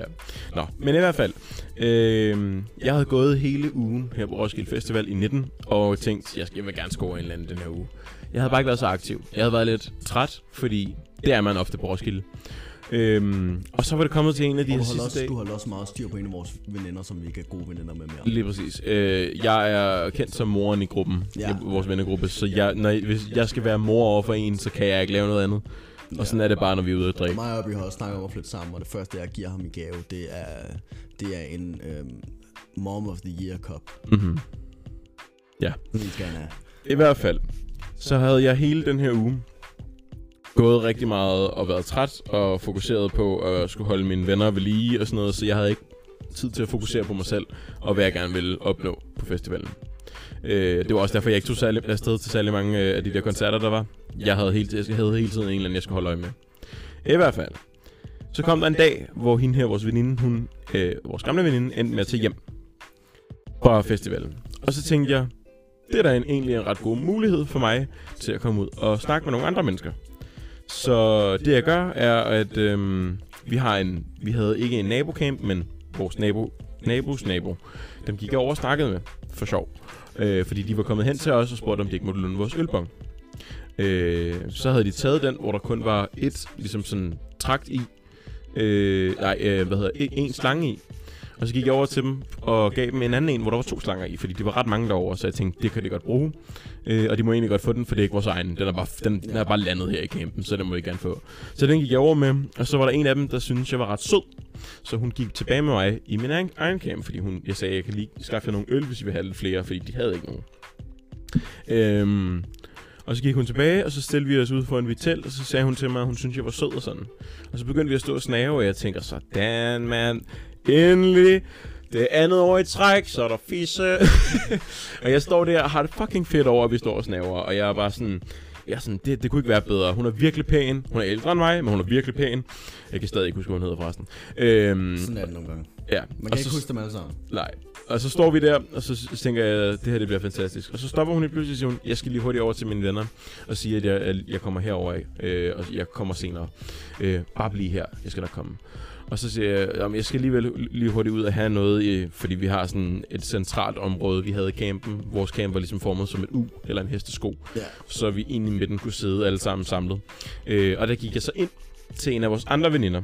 Nå, men i hvert fald. Øh, jeg havde gået hele ugen her på Roskilde Festival i 19, og tænkt, jeg, skal, jeg vil gerne score en eller anden den her uge. Jeg havde bare ikke været så aktiv. Jeg havde været lidt træt, fordi det er man ofte på Roskilde. Øhm, og så var det kommet til en af de her sidste også, dage. du holdt også meget styr på en af vores veninder, som vi ikke er gode veninder med mere. Lige præcis. Øh, jeg er kendt som moren i gruppen, Ja. ja. i vores vennegruppe, så jeg, når, jeg- hvis jeg skal være mor over for en, så kan jeg ikke lave noget andet. Og sådan er det bare, når vi er ude at drikke. Mig og vi har også snakket om at flytte sammen, og det første, jeg giver ham i gave, det er, det er en øhm, Mom of the Year Cup. Mm-hmm. Den skal han have. I hvert fald, så havde jeg hele den her uge gået rigtig meget og været træt og fokuseret på at skulle holde mine venner ved lige og sådan noget, så jeg havde ikke tid til at fokusere på mig selv og hvad jeg gerne ville opnå på festivalen. Øh, det var også derfor, jeg ikke tog særlig, afsted til særlig mange øh, af de der koncerter, der var. Jeg havde hele, jeg havde hele tiden en eller anden, jeg skulle holde øje med. I hvert fald. Så kom der en dag, hvor hende her, vores veninde, hun, øh, vores gamle veninde, endte med at tage hjem fra festivalen. Og så tænkte jeg, det er da en, egentlig en ret god mulighed for mig til at komme ud og snakke med nogle andre mennesker. Så det jeg gør er, at øhm, vi har en, vi havde ikke en nabocamp, men vores nabo, nabos nabo, dem gik jeg over og snakkede med for sjov. Øh, fordi de var kommet hen til os og spurgte, om de ikke måtte låne vores ølbong. Øh, så havde de taget den, hvor der kun var et ligesom sådan trakt i. Øh, nej, øh, hvad hedder en, en slange i. Og så gik jeg over til dem og gav dem en anden en, hvor der var to slanger i, fordi de var ret mange derovre, så jeg tænkte, det kan de godt bruge. Øh, og de må egentlig godt få den, for det er ikke vores egen. Den er bare, den, den er bare landet her i campen, så den må de gerne få. Så den gik jeg over med, og så var der en af dem, der syntes, jeg var ret sød. Så hun gik tilbage med mig i min egen, egen camp, fordi hun, jeg sagde, jeg kan lige skaffe jer nogle øl, hvis I vil have lidt flere, fordi de havde ikke nogen. Øhm, og så gik hun tilbage, og så stillede vi os ud for en vitel, og så sagde hun til mig, at hun syntes, jeg var sød og sådan. Og så begyndte vi at stå og snave, og jeg tænker, sådan mand, endelig. Det andet år i træk, så er der fisse. og jeg står der og har det fucking fedt over, at vi står og snaver, og jeg er bare sådan... Jeg er sådan, det, det kunne ikke være bedre. Hun er virkelig pæn. Hun er ældre end mig, men hun er virkelig pæn. Jeg kan stadig ikke huske, hvad hun hedder forresten. Øhm, Sådan er det nogle gange. ja. Man og kan så, ikke huske dem alle sammen. Nej. Og så står vi der, og så tænker jeg, det her det bliver fantastisk. Og så stopper hun lige pludselig og siger hun, jeg skal lige hurtigt over til mine venner og sige, at jeg, jeg kommer herover øh, og jeg kommer senere. Øh, bare bliv her, jeg skal da komme. Og så siger jeg, jamen, jeg skal alligevel lige hurtigt ud og have noget, i, fordi vi har sådan et centralt område, vi havde i campen. Vores camp var ligesom formet som et U, eller en hestesko. Ja. Så vi ind i midten kunne sidde alle sammen samlet. Øh, og der gik jeg så ind til en af vores andre veninder.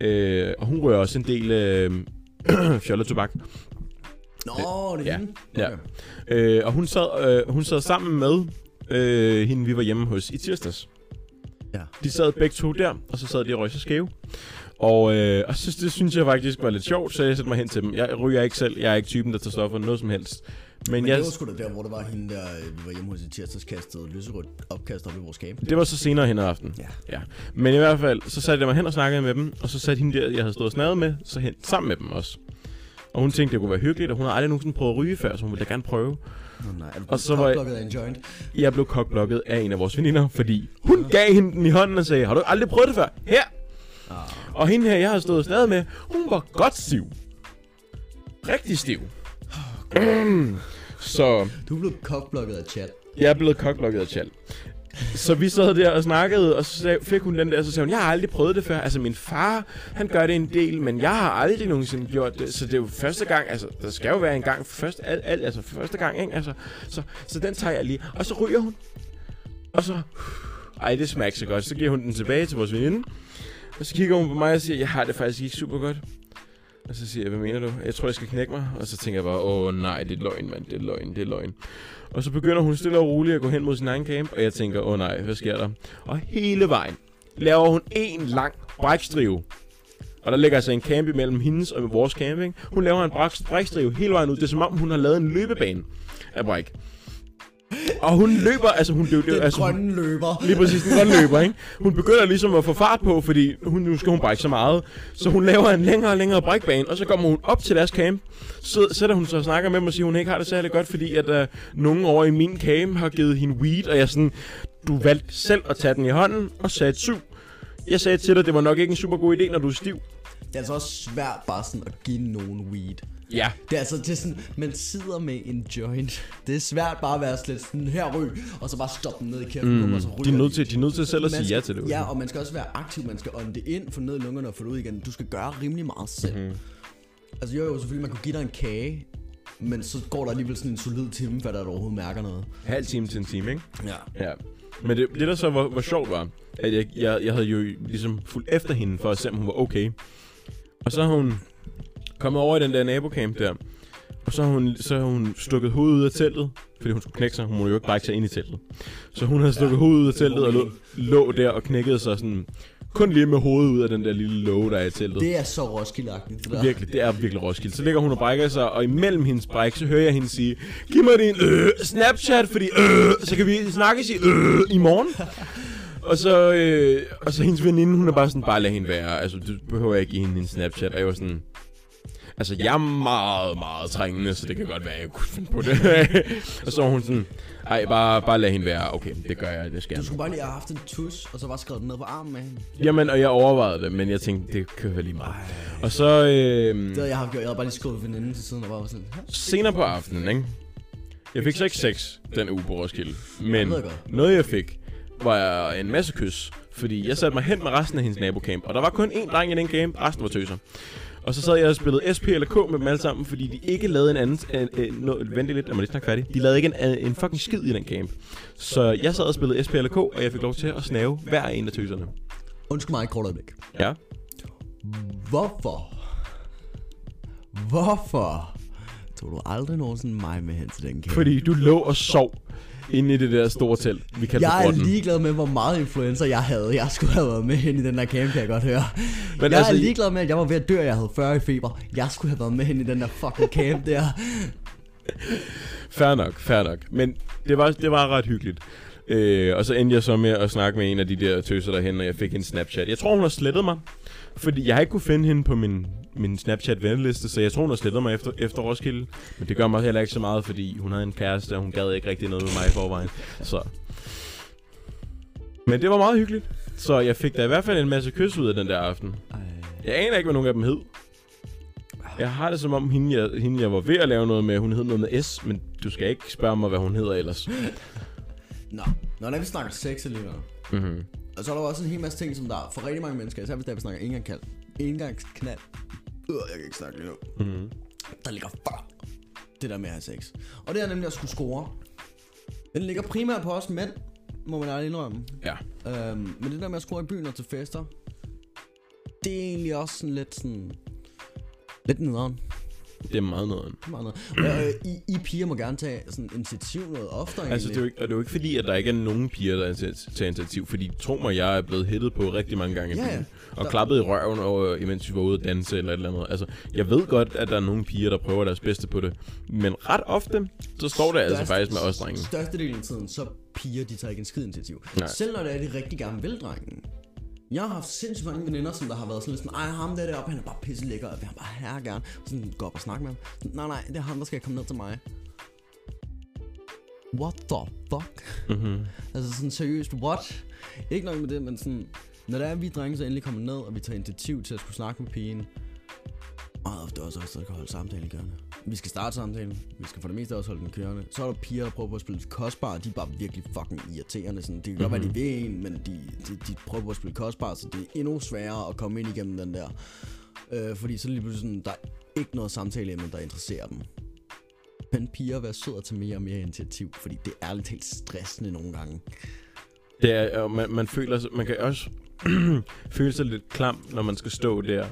Øh, og hun rører også en del øh, fjolletobak. Nå, det er Ja, hende? ja. Okay. Øh, og hun sad, øh, hun sad sammen med øh, hende, vi var hjemme hos i tirsdags. Ja. De sad begge to der, og så sad de og røg sig skæve. Og, øh, og så, det synes jeg faktisk var lidt sjovt, så jeg satte mig hen til dem. Jeg ryger ikke selv, jeg er ikke typen, der tager stoffer, noget som helst. Men, Men jeg, det var sgu da der, hvor det var hende der, øh, vi var hjemme hos i tirsdags, kastede lyserødt opkast op i vores camp. det var så senere hen ad aftenen. Ja. ja. Men i hvert fald, så satte jeg mig hen og snakkede med dem, og så satte hende der, jeg havde stået og snadet med, så hen sammen med dem også. Og hun tænkte, det kunne være hyggeligt, og hun har aldrig nogensinde prøvet at ryge før, så hun ville da gerne prøve. Nå, nej, er du Og så var jeg- af en joint? Jeg blev kokblokket af en af vores veninder, fordi hun gav hende den i hånden og sagde, har du aldrig prøvet det før? Her! Ah. Og hende her, jeg har stået og snadet med, hun var godt stiv. Rigtig stiv. Så Du blev kokblokket af chat. jeg er blevet kokblokket af Chal. Så vi sad der og snakkede, og så fik hun den der, så sagde hun, jeg har aldrig prøvet det før. Altså min far, han gør det en del, men jeg har aldrig nogensinde gjort det. Så det er jo første gang, altså der skal jo være en gang, først, alt, alt, altså første gang, ikke? Altså, så, så den tager jeg lige. Og så ryger hun. Og så, ej det smager så godt. Så giver hun den tilbage til vores veninde. Og så kigger hun på mig og siger, jeg har det faktisk ikke super godt. Og så siger jeg, hvad mener du? Jeg tror, jeg skal knække mig. Og så tænker jeg bare, åh nej, det er løgn, mand. Det er løgn, det er løgn. Og så begynder hun stille og roligt at gå hen mod sin egen camp. Og jeg tænker, åh nej, hvad sker der? Og hele vejen laver hun en lang brækstrive. Og der ligger altså en camp imellem hendes og vores camping. Hun laver en brækstrive hele vejen ud. Det er som om, hun har lavet en løbebane af bræk. Og hun løber, altså hun løber... Den altså, grønne løber. Lige præcis, den grønne løber, ikke? Hun begynder ligesom at få fart på, fordi hun, nu skal hun brække så meget. Så hun laver en længere og længere brækbane, og så kommer hun op til deres camp. Så sætter hun sig og snakker med dem og siger, at hun ikke har det særlig godt, fordi at uh, nogen over i min camp har givet hende weed, og jeg sådan, du valgte selv at tage den i hånden og sagde syv. Jeg sagde til dig, det var nok ikke en super god idé, når du er stiv. Det er altså også svært bare sådan at give nogen weed. Ja. Det er altså det er sådan, man sidder med en joint. Det er svært bare at være slet sådan her ryg, og så bare stoppe den ned i kæften, mm, og så ryger De er nødt til, de er nødt til selv at sige ja til det. Ja, og man skal også være aktiv, man skal ånde det ind, få ned i lungerne og få det ud igen. Du skal gøre rimelig meget selv. Mm-hmm. Altså jo, jo, selvfølgelig, man kunne give dig en kage, men så går der alligevel sådan en solid time, før der overhovedet mærker noget. Halv time til en time, ikke? Ja. Ja. Men det, det der så var, var sjovt var, at jeg, jeg, jeg havde jo ligesom fulgt efter hende for at se, om hun var okay. Og så har hun kommet over i den der nabocamp der. Og så har hun, så har hun stukket hovedet ud af teltet, fordi hun skulle knække sig. Hun må jo ikke brække sig ind i teltet. Så hun havde stukket hovedet ud af teltet og lå, lå der og knækkede sig sådan... Kun lige med hovedet ud af den der lille låge, der er i teltet. Det er så roskilde-agtigt, det der. Virkelig, det er virkelig Roskilde. Så ligger hun og brækker sig, og imellem hendes bræk, så hører jeg hende sige, giv mig din øh, Snapchat, fordi øh, så kan vi snakkes i øh, i morgen. Og så, øh, og så hendes veninde, hun er bare sådan, bare lad hende være. Altså, du behøver ikke give hende en Snapchat. Og jeg var sådan, altså, jeg er meget, meget trængende, så det kan godt være, at jeg kunne finde på det. og så var hun sådan, ej, bare, bare lad hende være. Okay, det gør jeg, det skal Du jeg. skulle bare lige have haft en tus, og så bare skrevet den ned på armen med hende. Jamen, og jeg overvejede det, men jeg tænkte, det kan være lige meget. Og så, øh, Det havde jeg haft gjort. Jeg havde bare lige skrevet veninden til siden og bare var sådan, senere på aftenen, ikke? Jeg fik så ikke sex den uge på Roskilde. Men noget jeg fik, var en masse kys. Fordi jeg satte mig hen med resten af hendes nabocamp. Og der var kun én dreng i den camp, resten var tøser. Og så sad jeg og spillede SP eller K med dem alle sammen, fordi de ikke lavede en anden... En, en, no, vent lidt, jeg må lige snakke færdig. De lavede ikke en, en fucking skid i den camp. Så jeg sad og spillede SP eller K, og jeg fik lov til at snave hver en af tøserne. Undskyld mig et kort øjeblik. Ja. Hvorfor? Hvorfor tog du aldrig nogensinde mig med hen til den camp? Fordi du lå og sov inde i det der store telt, vi kaldte Jeg er ligeglad med, hvor meget influencer jeg havde. Jeg skulle have været med hen i den der camp, kan jeg godt høre. Men jeg altså, er ligeglad med, at jeg var ved at dø, jeg havde 40 i feber. Jeg skulle have været med hen i den der fucking camp der. Fair nok, fair nok. Men det var, det var ret hyggeligt. Øh, og så endte jeg så med at snakke med en af de der tøser derhen, og jeg fik en Snapchat. Jeg tror, hun har slettet mig. Fordi jeg har ikke kunne finde hende på min, min Snapchat-venneliste, så jeg tror, hun har slettet mig efter, efter Roskilde. Men det gør mig heller ikke så meget, fordi hun havde en kæreste, og hun gad ikke rigtig noget med mig i forvejen. Så. Men det var meget hyggeligt. Så jeg fik da i hvert fald en masse kys ud af den der aften. Jeg aner ikke, hvad nogen af dem hed. Jeg har det som om, hende jeg, hende jeg var ved at lave noget med, hun hed noget med S, men du skal ikke spørge mig, hvad hun hedder ellers. Nå, når vi snakker sex alligevel. Mm-hmm. Og så er der også en hel masse ting, som der er for rigtig mange mennesker, især hvis der vi snakker engangskald. Engangsknald. Øh, jeg kan ikke snakke lige nu. Mm-hmm. Der ligger før det der med at have sex. Og det er nemlig at skulle score. Den ligger primært på os mænd, må man ærligt indrømme. Ja. Øhm, men det der med at score i byen og til fester, det er egentlig også sådan lidt sådan... Lidt nederen. Det er meget noget. Meget noget. Øh, I, I piger må gerne tage sådan initiativ noget oftere Altså, det er, jo ikke, og det er jo ikke fordi, at der ikke er nogen piger, der tager initiativ. Fordi tro mig, jeg er blevet hittet på rigtig mange gange i Ja, byen. Og Der- klappet i røven, over, imens vi var ude at danse eller et eller andet. Altså, jeg ved godt, at der er nogle piger, der prøver deres bedste på det. Men ret ofte, så står det altså faktisk med os drenge. Størstedelen af tiden, så piger, de tager ikke en skid initiativ. Nej. Selv når det er, de rigtig gerne vil, drengen. Jeg har haft sindssygt mange veninder, som der har været sådan lidt sådan, ej, ham der deroppe, han er bare pisse lækker, og vil han bare her gerne. Sådan, gå op og snakke med ham. Sådan, nej, nej, det er ham, der skal komme ned til mig. What the fuck? Mm-hmm. Altså sådan seriøst, what? Ikke nok med det, men sådan, når der er vi drenge så endelig kommer ned, og vi tager initiativ til at skulle snakke med pigen, meget ofte også os, der kan holde samtalen kørende. Vi skal starte samtalen, vi skal for det meste også holde den kørende. Så er der piger, der prøver på at spille kostbare, de er bare virkelig fucking irriterende. Sådan, det kan godt være, de vil en, men de, de, de prøver på at spille kostbare, så det er endnu sværere at komme ind igennem den der. Øh, fordi så lige pludselig sådan, der er ikke noget samtale der interesserer dem. Men piger være sød og tage mere og mere initiativ, fordi det er lidt helt stressende nogle gange. Det er, og man, man føler sig, man kan også føle sig lidt klam, når man skal stå der,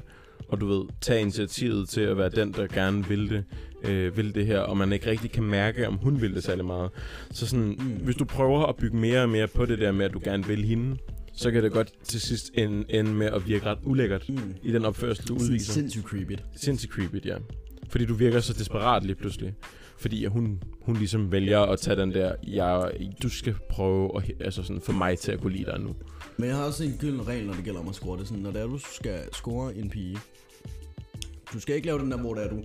og du ved, tage initiativet til at være den, der gerne vil det, øh, vil det her, og man ikke rigtig kan mærke, om hun vil det særlig meget. Så sådan, hvis du prøver at bygge mere og mere på det der med, at du gerne vil hende, så kan det godt til sidst ende, ende med at virke ret ulækkert Mm. i den opførsel, du udviser. Sindssygt creepy. Sindssygt creepy, ja. Fordi du virker så desperat lige pludselig. Fordi hun, hun ligesom vælger at tage den der, jeg, du skal prøve at, altså sådan, for mig til at kunne lide dig nu. Men jeg har også en gylden regel, når det gælder om at score. Det er sådan, når det er, du skal score en pige. Du skal ikke lave den der, hvor det er, du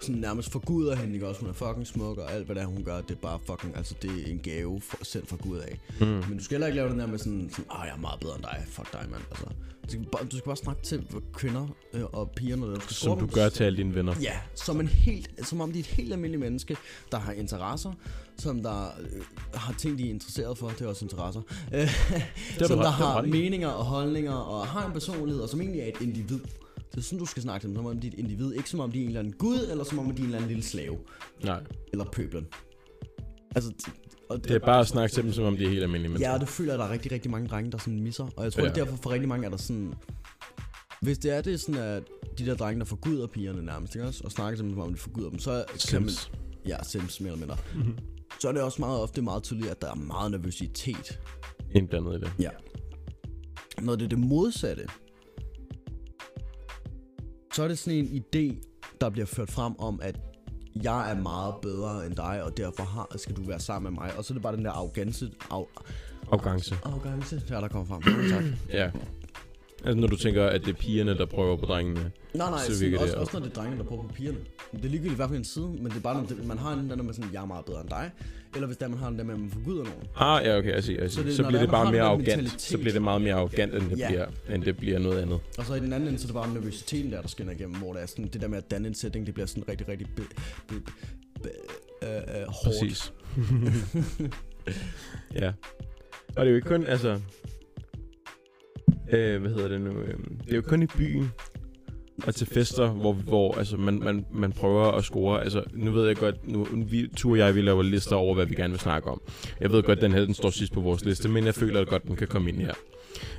sådan nærmest forguder hende, ikke også? Hun er fucking smuk, og alt hvad det er, hun gør, det er bare fucking, altså det er en gave for, sendt fra Gud af. Mm. Men du skal heller ikke lave den der med sådan, sådan ah, jeg er meget bedre end dig, fuck dig, mand. Altså, du, skal bare, du skal bare snakke til kvinder øh, og piger, når du skal Som du dem. gør til alle dine venner. Ja, som, en helt, som om de er et helt almindeligt menneske, der har interesser, som der øh, har ting, de er interesseret for, det er også interesser, øh, du som der det har meninger og holdninger, og har en personlighed, og som egentlig er et individ. Det er sådan, du skal snakke til dem, som om de er et individ, ikke som om de er en eller anden gud, eller som om de er en eller anden lille slave, Nej, eller pøblen. Altså, og det er bare at snakke til dem, som om de er helt almindelige mennesker. Ja, og det føler jeg, at der er rigtig, rigtig mange drenge, der sådan misser. Og jeg tror, ja. Det er derfor for rigtig mange er der sådan... Hvis det er det sådan, at de der drenge, der forguder pigerne nærmest, ikke også? Og snakker til dem, som om de forguder dem, så kan man... Sims. Ja, sims mere eller mindre. Mhm. Så er det også meget ofte meget tydeligt, at der er meget nervøsitet. Indblandet i det. Ja. Når det er det modsatte, så er det sådan en idé, der bliver ført frem om, at jeg er meget bedre end dig, og derfor har, skal du være sammen med mig. Og så er det bare den der arrogance, af, Afgangse. arrogance der, der kommer frem. tak. Ja. Altså når du tænker, at det er pigerne, der prøver på drengene. Nej, nej, Så sådan, det også, op. også når det er drengene, der prøver på pigerne. Det er ligegyldigt hvad for en side, men det er bare, når man har en der med sådan, jeg er meget bedre end dig. Eller hvis der man har den der med, at man forguder nogen. Ah, ja, okay, jeg siger, jeg Så siger. det- Så, bliver det bare mere arrogant. Så bliver det meget mere arrogant, end det, Ja. bliver, end det bliver noget andet. Og så i den anden ende, så er det bare nervøsiteten der, der skinner igennem, hvor det er sådan, det der med at danne en setting, det bliver sådan rigtig, rigtig be, be, be, øh, øh, hårdt. Præcis. ja. Og det er jo ikke kun, altså... Øh, hvad hedder det nu? Øh, det er jo kun i byen og til fester, hvor, hvor altså, man, man, man prøver at score. Altså, nu ved jeg godt, nu, vi, Tu og jeg, vi laver lister over, hvad vi gerne vil snakke om. Jeg ved godt, den her den står sidst på vores liste, men jeg føler at godt, den kan komme ind her.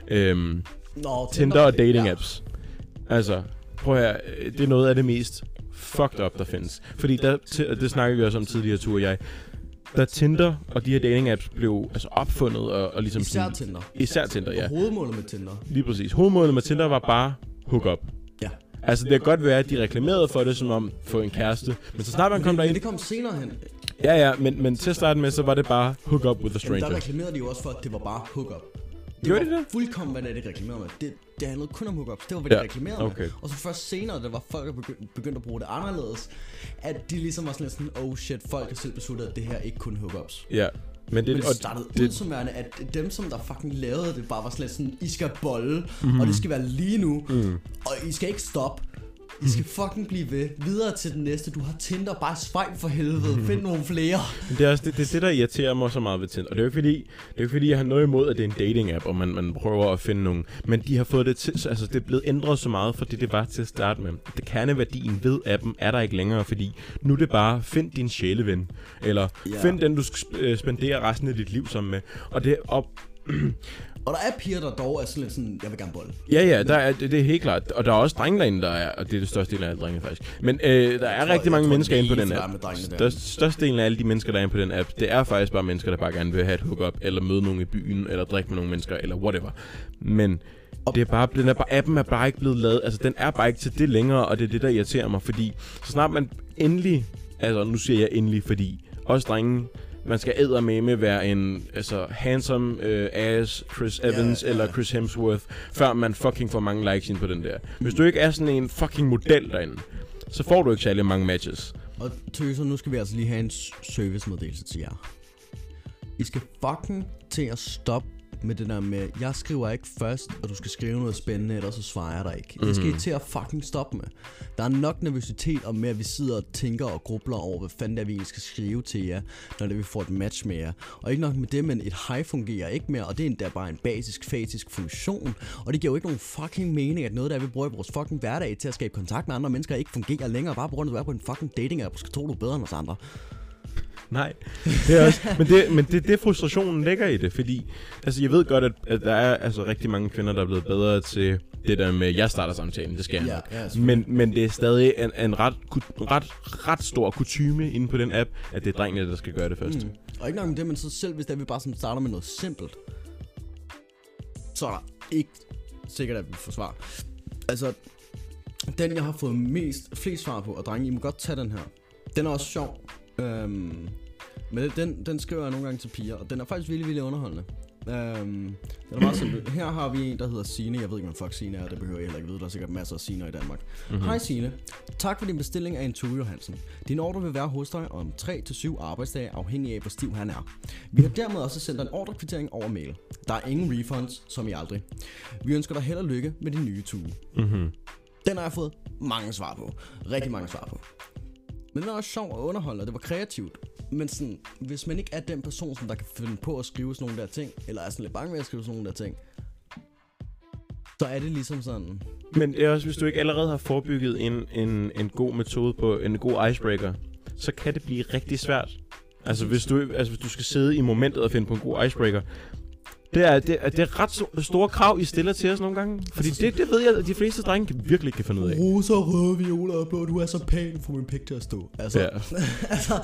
Øhm, Nå, Tinder og dating apps. Altså, prøv øh, det er noget af det mest fucked up, der findes. Fordi der, det snakker vi også om tidligere, Tu og jeg. Da Tinder og de her dating apps blev altså opfundet og, og ligesom Især sådan, Tinder. Især Tinder, ja. Og hovedmålet med Tinder. Lige præcis. Hovedmålet med Tinder var bare hook up. Altså, det kan godt være, at de reklamerede for det som om få en kæreste. Men så snart man kom Men derind... det kom senere hen. Ja, ja, men, men til at starte med, så var det bare hook up with a Men der stranger. reklamerede de jo også for, at det var bare hookup. Det Gjorde de det? fuldkommen, hvad det de reklamerede med. Det, det handlede kun om hookups. Det var, hvad Ja, de reklamerede okay. med. Og så først senere, da var folk begyndt, begyndt at bruge det anderledes, at de ligesom var sådan lidt sådan, oh shit, folk har selv besluttet, at det her ikke kun hookups. Ja. Men det, Men det og startede ud det, som værende, at dem, som der fucking lavede det, bare var lidt sådan, I skal bolle, mm-hmm. og det skal være lige nu, Mm. og I skal ikke stoppe. I skal fucking blive ved. Videre til den næste. Du har Tinder. Bare swipe for helvede. Find nogle flere. Men det er også det, det, det, der irriterer mig så meget ved Tinder. Og det er jo ikke fordi, det er jo ikke fordi, jeg har noget imod, at det er en dating-app, og man, man prøver at finde nogen. Men de har fået det til, så- altså det er blevet ændret så meget, fordi det var til at starte med. Det kerneværdien ved appen er der ikke længere, fordi nu er det bare, find din sjæleven. Eller Ja. yeah. find den, du skal sp- øh, spendere resten af dit liv sammen med. Og det er op, Og der er piger, der dog er sådan lidt sådan, jeg vil gerne bolle. Ja, ja, der er, det, det er helt klart. Og der er også drenge derinde, der er, og det er det største del af alle drenge faktisk. Men øh, der er tror- rigtig mange tror, mennesker inde på den app. med drengene der. Størst, størstedelen af alle de mennesker, der er inde på den app, det er faktisk bare mennesker, der bare gerne vil have et hookup, eller møde nogen i byen, eller drikke med nogle mennesker, eller whatever. Men det er bare, den er bare, appen er bare ikke blevet lavet, altså den er bare ikke til det længere, og det er det, der irriterer mig, fordi så snart man endelig, altså nu siger jeg endelig, fordi også drenge, man skal med med være en altså, handsome uh, ass Chris Evans ja, eller. Chris Hemsworth, før man fucking får mange likes ind på den der. Hvis du ikke er sådan en fucking model derinde, så får du ikke særlig mange matches. Og tøser, nu skal vi altså lige have en servicemeddelelse til jer. I skal fucking til at stoppe med det der med, jeg skriver ikke først, og du skal skrive noget spændende, ellers så svarer jeg dig ikke. Det skal I til at fucking stoppe med. Der er nok nervøsitet om at vi sidder og tænker og grubler over, hvad fanden det er, vi egentlig skal skrive til jer, når det vi får et match med jer. Og ikke nok med det, men et hej fungerer ikke mere, og det er endda bare en basisk, fatisk funktion. Og det giver jo ikke nogen fucking mening, at noget, der vi bruger i vores fucking hverdag til at skabe kontakt med andre mennesker, ikke fungerer længere, bare på grund af, at du er på en fucking dating app, og skal tro, du er bedre end os andre. Nej, det er også, men, det, men det, det frustrationen ligger i det, fordi altså, jeg ved godt, at, at der er altså, rigtig mange kvinder, der er blevet bedre til det der med, jeg starter samtalen, det skal jeg Ja, nok. ja, men, men det er stadig en, en ret, ret, ret stor kutyme inde på den app, at det er drengene, der skal gøre det først. Mm. Og ikke nok med det, men så selv hvis det er, vi bare sådan starter med noget simpelt, så er der ikke sikkert, at vi får svar. Altså, den jeg har fået mest, flest svar på, og drenge, I må godt tage den her. Den er også sjov. Øhm, men den, den skriver jeg nogle gange til piger, og den er faktisk virkelig, virkelig underholdende. Øhm, den er meget simpel. Her har vi en, der hedder Sine. Jeg ved ikke, hvad fuck Sine er, det behøver jeg heller ikke vide. Der er sikkert masser af Sine i Danmark. Mm-hmm. Hej Sine. Tak for din bestilling af en Tue Johansen. Din ordre vil være hos dig om 3-7 arbejdsdage, afhængig af, hvor stiv han er. Vi har dermed også sendt en ordrekvittering over mail. Der er ingen refunds, som i aldrig. Vi ønsker dig held og lykke med din nye Tue. Mm-hmm. Den har jeg fået mange svar på. Rigtig mange svar på. Men den var også sjov og underholdende, og det var kreativt. Men sådan, hvis man ikke er den person, som der kan finde på at skrive sådan nogle der ting, eller er sådan lidt bange ved at skrive sådan nogle der ting, så er det ligesom sådan, Men det er også, hvis du ikke allerede har forebygget en, en, en god metode på en god icebreaker, så kan det blive rigtig svært. Altså hvis du, altså, hvis du skal sidde i momentet og finde på en god icebreaker, det er, det, er, det er ret so- store krav, I stiller til os nogle gange. Fordi Altså, det, det ved jeg, at de fleste drenge virkelig ikke kan finde ud af. Rosa, røde, violer og blå, du er så pæn, får min pik til at stå. Altså, Ja. altså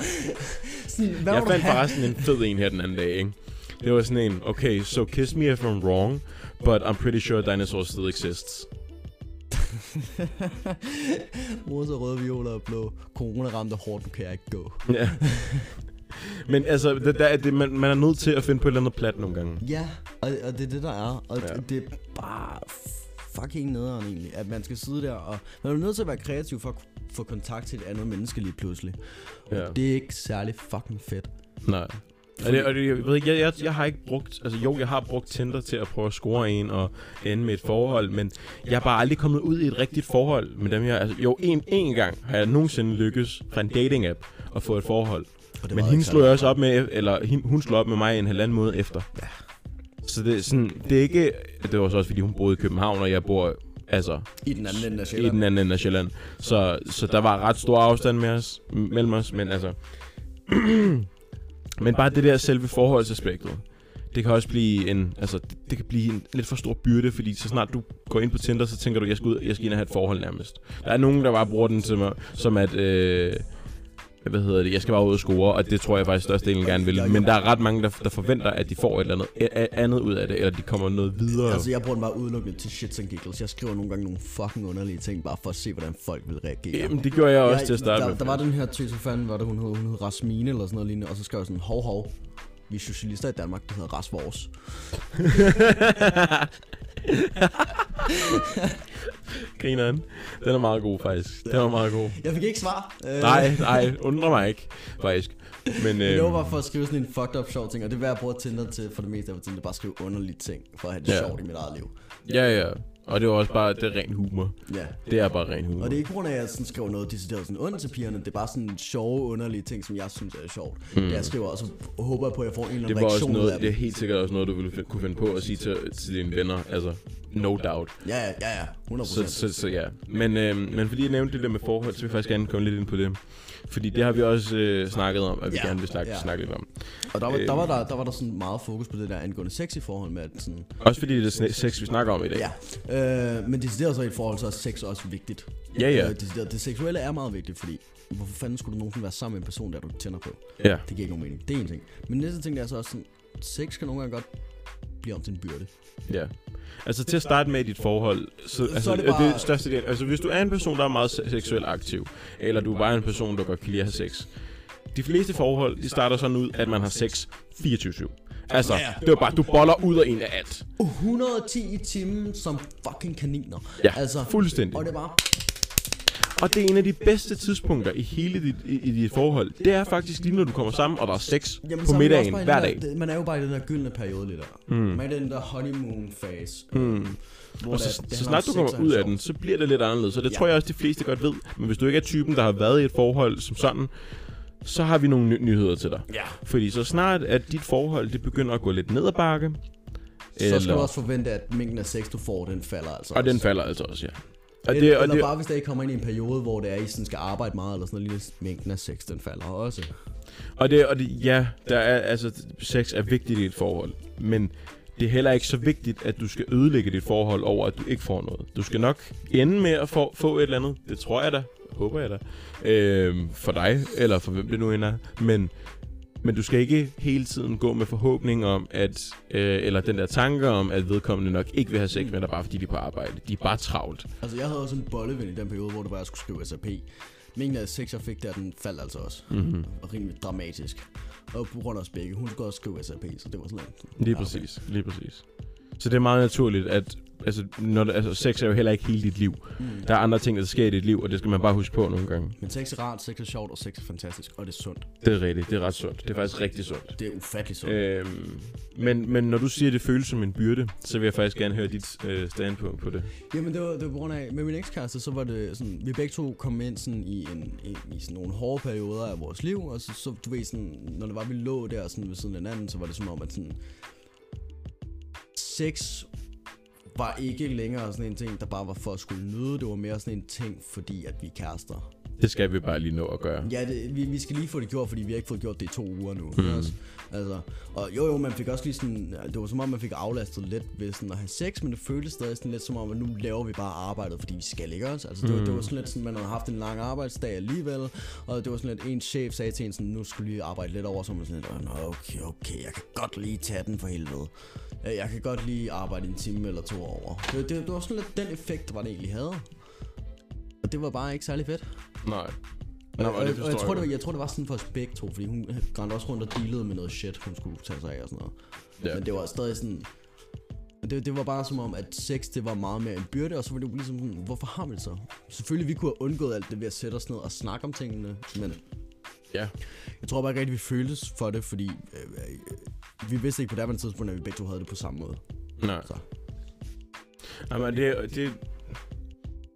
sådan, hvad Jeg fandt forresten en fed en her den anden dag, ikke? Det var sådan en, okay, so kiss me if I'm wrong, but I'm pretty sure dinosaurs still exists. Rosa, røde, violer og blå. Corona ramte hårdt, du kan ikke gå. Ja. Men altså, det, der, er det, man, man er nødt til at finde på et eller andet plat nogle gange. Ja, og, og det er det, der er. Og Ja. det er bare fucking nederen egentlig, at man skal sidde der, og man er nødt til at være kreativ for at få kontakt til et andet menneske lige pludselig. Ja. Det er ikke særlig fucking fedt. Nej. Og det, og det, jeg, ved ikke, jeg, jeg, jeg har ikke brugt, altså jo, jeg har brugt Tinder til at prøve at score en og ende med et forhold, men jeg er bare aldrig kommet ud i et rigtigt forhold med dem her. Altså, jo, en, en gang har jeg nogensinde lykkes fra en dating-app at få et forhold. Og det Men hende slog jeg også op med, eller hun slog op med mig en halvanden måned efter. Ja. Så det er sådan, det er ikke, det var så også fordi hun boede i København, og jeg bor, altså, I den anden ende af i Sjælland. den anden ende af Sjælland. Så, så der var ret stor afstand med os, mellem os, men altså... men bare det der selve forholdsaspektet, det kan også blive en, altså, det, det kan blive en lidt for stor byrde, fordi så snart du går ind på Tinder, så tænker du, jeg skal ud, jeg skal ind og have et forhold nærmest. Der er nogen, der bare bruger den til mig, som at, øh, hvad hedder det, jeg skal bare ud og score, og det tror jeg faktisk størstedelen gerne vil. Men der er ret mange, der, der forventer, at de får et eller andet andet ud af det, eller de kommer noget videre. Altså, jeg bruger den bare udelukkende til shits and giggles. Jeg skriver nogle gange nogle fucking underlige ting, bare for at se, hvordan folk vil reagere. Jamen, det gjorde jeg også Jeg- til at starte der, med. Der var den her tøs, fanden var det, hun hed? Hun hed Rasmine eller sådan noget lignende, og så skrev jeg sådan, hov hov, vi er socialister i Danmark, det hedder Rasvors. Grineren. Den er meget god, faktisk. Den var meget god. Jeg fik ikke svar. Nej, nej, undrer mig ikke, faktisk. Men, øh, var bare for at skrive sådan en fucked up sjov ting, og det er hvad jeg bruger Tinder til for det meste af tiden, det er bare at skrive underlige ting, for at have det Ja. sjovt i mit eget liv. ja, ja. Og det var også bare, det er ren humor. Ja. Det er bare ren humor. Og det er ikke på grund af, at jeg sådan skriver noget decideret sådan ondt til pigerne. Det er bare sådan sjove, underlige ting, som jeg synes er sjovt. Mm. Det jeg skriver, og så håber jeg på, at jeg får en eller det anden var også reaktion af noget, det er helt sikkert også noget, du ville fi- kunne finde på at sige til, til dine venner. Altså, no doubt. Ja, ja, ja, ja. 100%. Så, så, så ja. Men, øh, men fordi jeg nævnte det der med forhold, så vil jeg faktisk gerne komme lidt ind på det. Fordi det har vi også øh, snakket om, at vi Ja, gerne vil snakke, ja. snakke lidt om. og der var, øh, der, var der, der var der sådan meget fokus på det der angående sex i forhold med, at sådan... Også fordi det er sex, vi snakker om i dag. Ja, øh, men decideret så i et forhold, så er sex også vigtigt. Ja, ja. Øh, decideret, det seksuelle er meget vigtigt, fordi hvorfor fanden skulle du nogensinde være sammen med en person, der du tænder på? ja. Det giver ikke nogen mening. Det er en ting. Men næste ting det er så også sådan, sex kan nogle gange godt blive om til en byrde. Ja. Altså til at starte med i dit forhold, så, altså, er det, det bare... det største del, altså hvis du er en person, der er meget se- seksuelt aktiv, eller du er bare en person, der godt kan lide at have sex, de fleste forhold, de starter sådan ud, at man har sex 24-7. Altså, Ja, det er bare, du boller ud af en af alt. 110 i timen som fucking kaniner. Ja, altså, fuldstændig. Og det er bare... Og det er en af de bedste tidspunkter i hele dit, i, i dit forhold. Det er faktisk lige, når du kommer sammen, og der er sex Jamen, på så middagen hver den dag. Der, man er jo bare i den der gyldne periode lidt der. Mm. Man er i den der honeymoon phase. Mm. Hvor Og så, det så snart du kommer ud af den, så bliver det lidt anderledes. Og det Ja. tror jeg også, de fleste godt ved. Men hvis du ikke er typen, der har været i et forhold som sådan, så har vi nogle ny- nyheder til dig. Ja. Fordi så snart, at dit forhold det begynder at gå lidt ned ad bakke, Så skal du også forvente, at mængden af sex, du får, den falder altså og den også. falder altså også, ja. Og Det, det, og eller det, bare hvis der ikke kommer ind i en periode, hvor det er, I sådan skal arbejde meget, eller sådan noget, lille mængden af sex, den falder også. og det, og det, ja, der er, altså, sex er vigtigt i et forhold, men det er heller ikke så vigtigt, at du skal ødelægge dit forhold over, at du ikke får noget. Du skal nok ende med at få, få et eller andet. Det tror jeg da. Håber jeg da. Øhm, for dig, eller for hvem det nu end er. Men, men du skal ikke hele tiden gå med forhåbning om, at, øh, eller den der tanke om, at vedkommende nok ikke vil have sex med dig, bare fordi de er på arbejde. De er bare travlt. Altså, jeg havde også en bolleven i den periode, hvor det var, jeg skulle skrive SAP. Mængden af sex, jeg fik der, den faldt altså også. Mm-hmm. Og rimelig dramatisk. Og på grund af os begge. Hun skulle også skrive SAP, så det var sådan lidt. Lige præcis, lige præcis. Så det er meget naturligt, at altså, når altså, sex er jo heller ikke hele dit liv. Mm. Der er andre ting, der sker i dit liv, og det skal man bare huske på nogle gange. Men sex er rart, sex er sjovt, og sex er fantastisk, og det er sundt. Det er rigtigt, det er ret sundt. Det er faktisk rigtig sundt. Det er ufatteligt sundt. Øhm, men, men når du siger, at det føles som en byrde, så vil jeg faktisk gerne høre dit øh, standpunkt på det. Jamen det var, det var på grund af, med min ekskæreste, så var det sådan, vi begge to kom ind sådan i, en, i, i sådan nogle hårde perioder af vores liv, og så, så du ved sådan, når det var, vi lå der sådan ved siden af hinanden, så var det som om, at sådan, sex var ikke længere sådan en ting, der bare var for at skulle nyde, det var mere sådan en ting, fordi at vi er kærester. Det skal vi bare lige nå at gøre. Ja, det, vi, vi skal lige få det gjort, fordi vi har ikke fået gjort det i to uger nu. Mm. Altså, altså, og jo jo, man fik også lige sådan, det var som om, man fik aflastet lidt ved sådan at have sex, men det føltes stadig sådan lidt som om, at nu laver vi bare arbejdet, fordi vi skal ikke også. Altså, det, var, det var sådan lidt sådan, man havde haft en lang arbejdsdag alligevel, og det var sådan lidt, en chef sagde til en sådan, nu skulle lige arbejde lidt over, så man sådan lidt, "Nå, okay, okay, jeg kan godt lige tage den for helvede. Jeg kan godt lige arbejde en time eller to over. Det, det, det var sådan lidt den effekt, var det egentlig havde. Og det var bare ikke særlig fedt. Nej. Nå, Nå, og, og og, det og jeg, tror, det var, jeg tror, det var sådan for os begge to, fordi hun rendte også rundt og dealede med noget shit, hun skulle tage sig af og sådan noget. Ja. Ja. Men det var stadig sådan... Det, det var bare som om, at sex, det var meget mere en byrde, og så var det jo ligesom sådan, hvorfor har vi det så? Selvfølgelig, vi kunne have undgået alt det ved at sætte os ned og snakke om tingene, men Ja. jeg tror bare ikke rigtig, vi føltes for det, fordi øh, øh, vi vidste ikke på det tidspunkt, at vi begge to havde det på samme måde. Nej. Så. Jamen, det, det,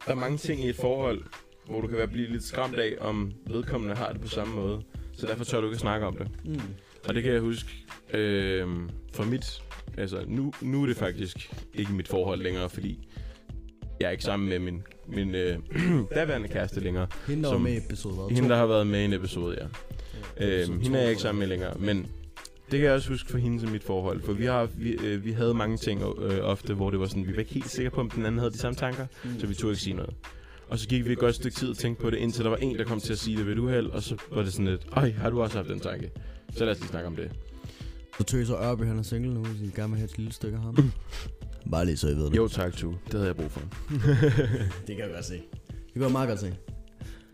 der er mange ting i et forhold, hvor du kan være blive lidt skræmt af, om vedkommende har det på samme måde. så derfor tør du ikke at snakke om det. Mm. Og det kan jeg huske, øh, for mit, altså nu, nu er det faktisk ikke mit forhold længere, fordi jeg er ikke sammen med min, min øh, daværende kæreste længere. Hende, der var Som- med i episode? Hende, der har været med i en episode, ja. Ja, Øh, hende er jeg ikke sammen med længere, men det kan jeg også huske for hende til mit forhold, for vi, har, vi, øh, vi havde mange ting øh, ofte, hvor det var sådan, vi var ikke helt sikre på, om den anden havde de samme tanker, Mm. så vi turde ikke sige noget. Og så gik vi et godt stykke tid og tænkte på det, indtil der var en, der kom til at sige det ved et uheld, og så var det sådan lidt, ej, har du også haft den tanke? Så lad os lige snakke om det. Så tøser Ørby, han er single nu, så I gerne vil have et lille stykke af ham. Mm. Bare lige så I ved det. Jo tak, Tu. Det havde jeg brug for. Det kan jeg godt se. Det kan jeg meget godt se.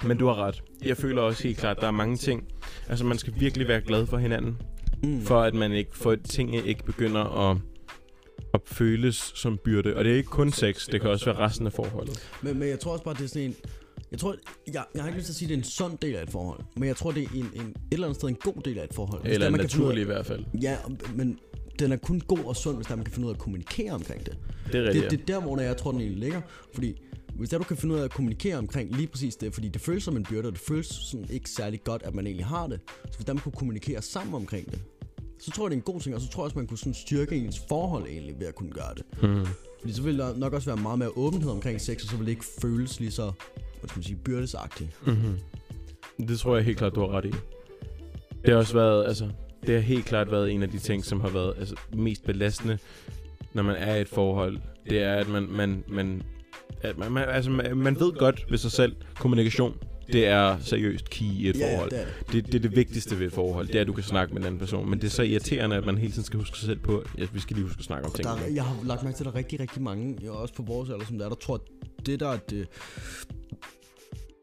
Men du har ret. Jeg føler også helt klart, at der er mange ting. Altså, man skal virkelig være glad for hinanden, Mm. for at man ikke, for at tingene ikke begynder at, at føles som byrde. Og det er ikke kun sex, det kan også være resten af forholdet. Men, men jeg tror også bare, det er sådan en... Jeg tror, jeg, jeg har ikke lyst til at sige, at det er en sund del af et forhold. Men jeg tror, det er en, en, et eller andet sted en god del af et forhold. Hvis Eller der, man kan finde ud naturligt i hvert fald. Ja, men den er kun god og sund, hvis der man kan finde ud af at kommunikere omkring det. Det er Det, rigtigt. det er der, hvor jeg tror, den egentlig ligger. Fordi hvis der du kan finde ud af at kommunikere omkring lige præcis det, fordi det føles som en byrde, og det føles sådan ikke særlig godt, at man egentlig har det. Så hvis der man kunne kommunikere sammen omkring det, så tror jeg, det er en god ting, og så tror jeg også, man kunne sådan styrke ens forhold egentlig ved at kunne gøre det. Hmm. Fordi så vil der nok også være meget mere åbenhed omkring sex, og så vil det ikke føles lige så, hvad skal man sige, byrdesagtigt. Mm-hmm. Det tror jeg helt klart, du har ret i. Det har også været, altså, det har helt klart været en af de ting, som har været altså, mest belastende, når man er i et forhold. Det er, at man, man, man, at man, man, altså, man, man ved godt ved sig selv, kommunikation, det er seriøst key i et Ja, ja, forhold. det er det. Det, det er det vigtigste ved et forhold, det er, at du kan snakke med en anden person. Men det er så irriterende, at man hele tiden skal huske sig selv på, at vi skal lige huske at snakke om der, er- jeg har lagt mærke til, at der er rigtig, rigtig mange, også på vores alder, som der er, der tror, at det der er det,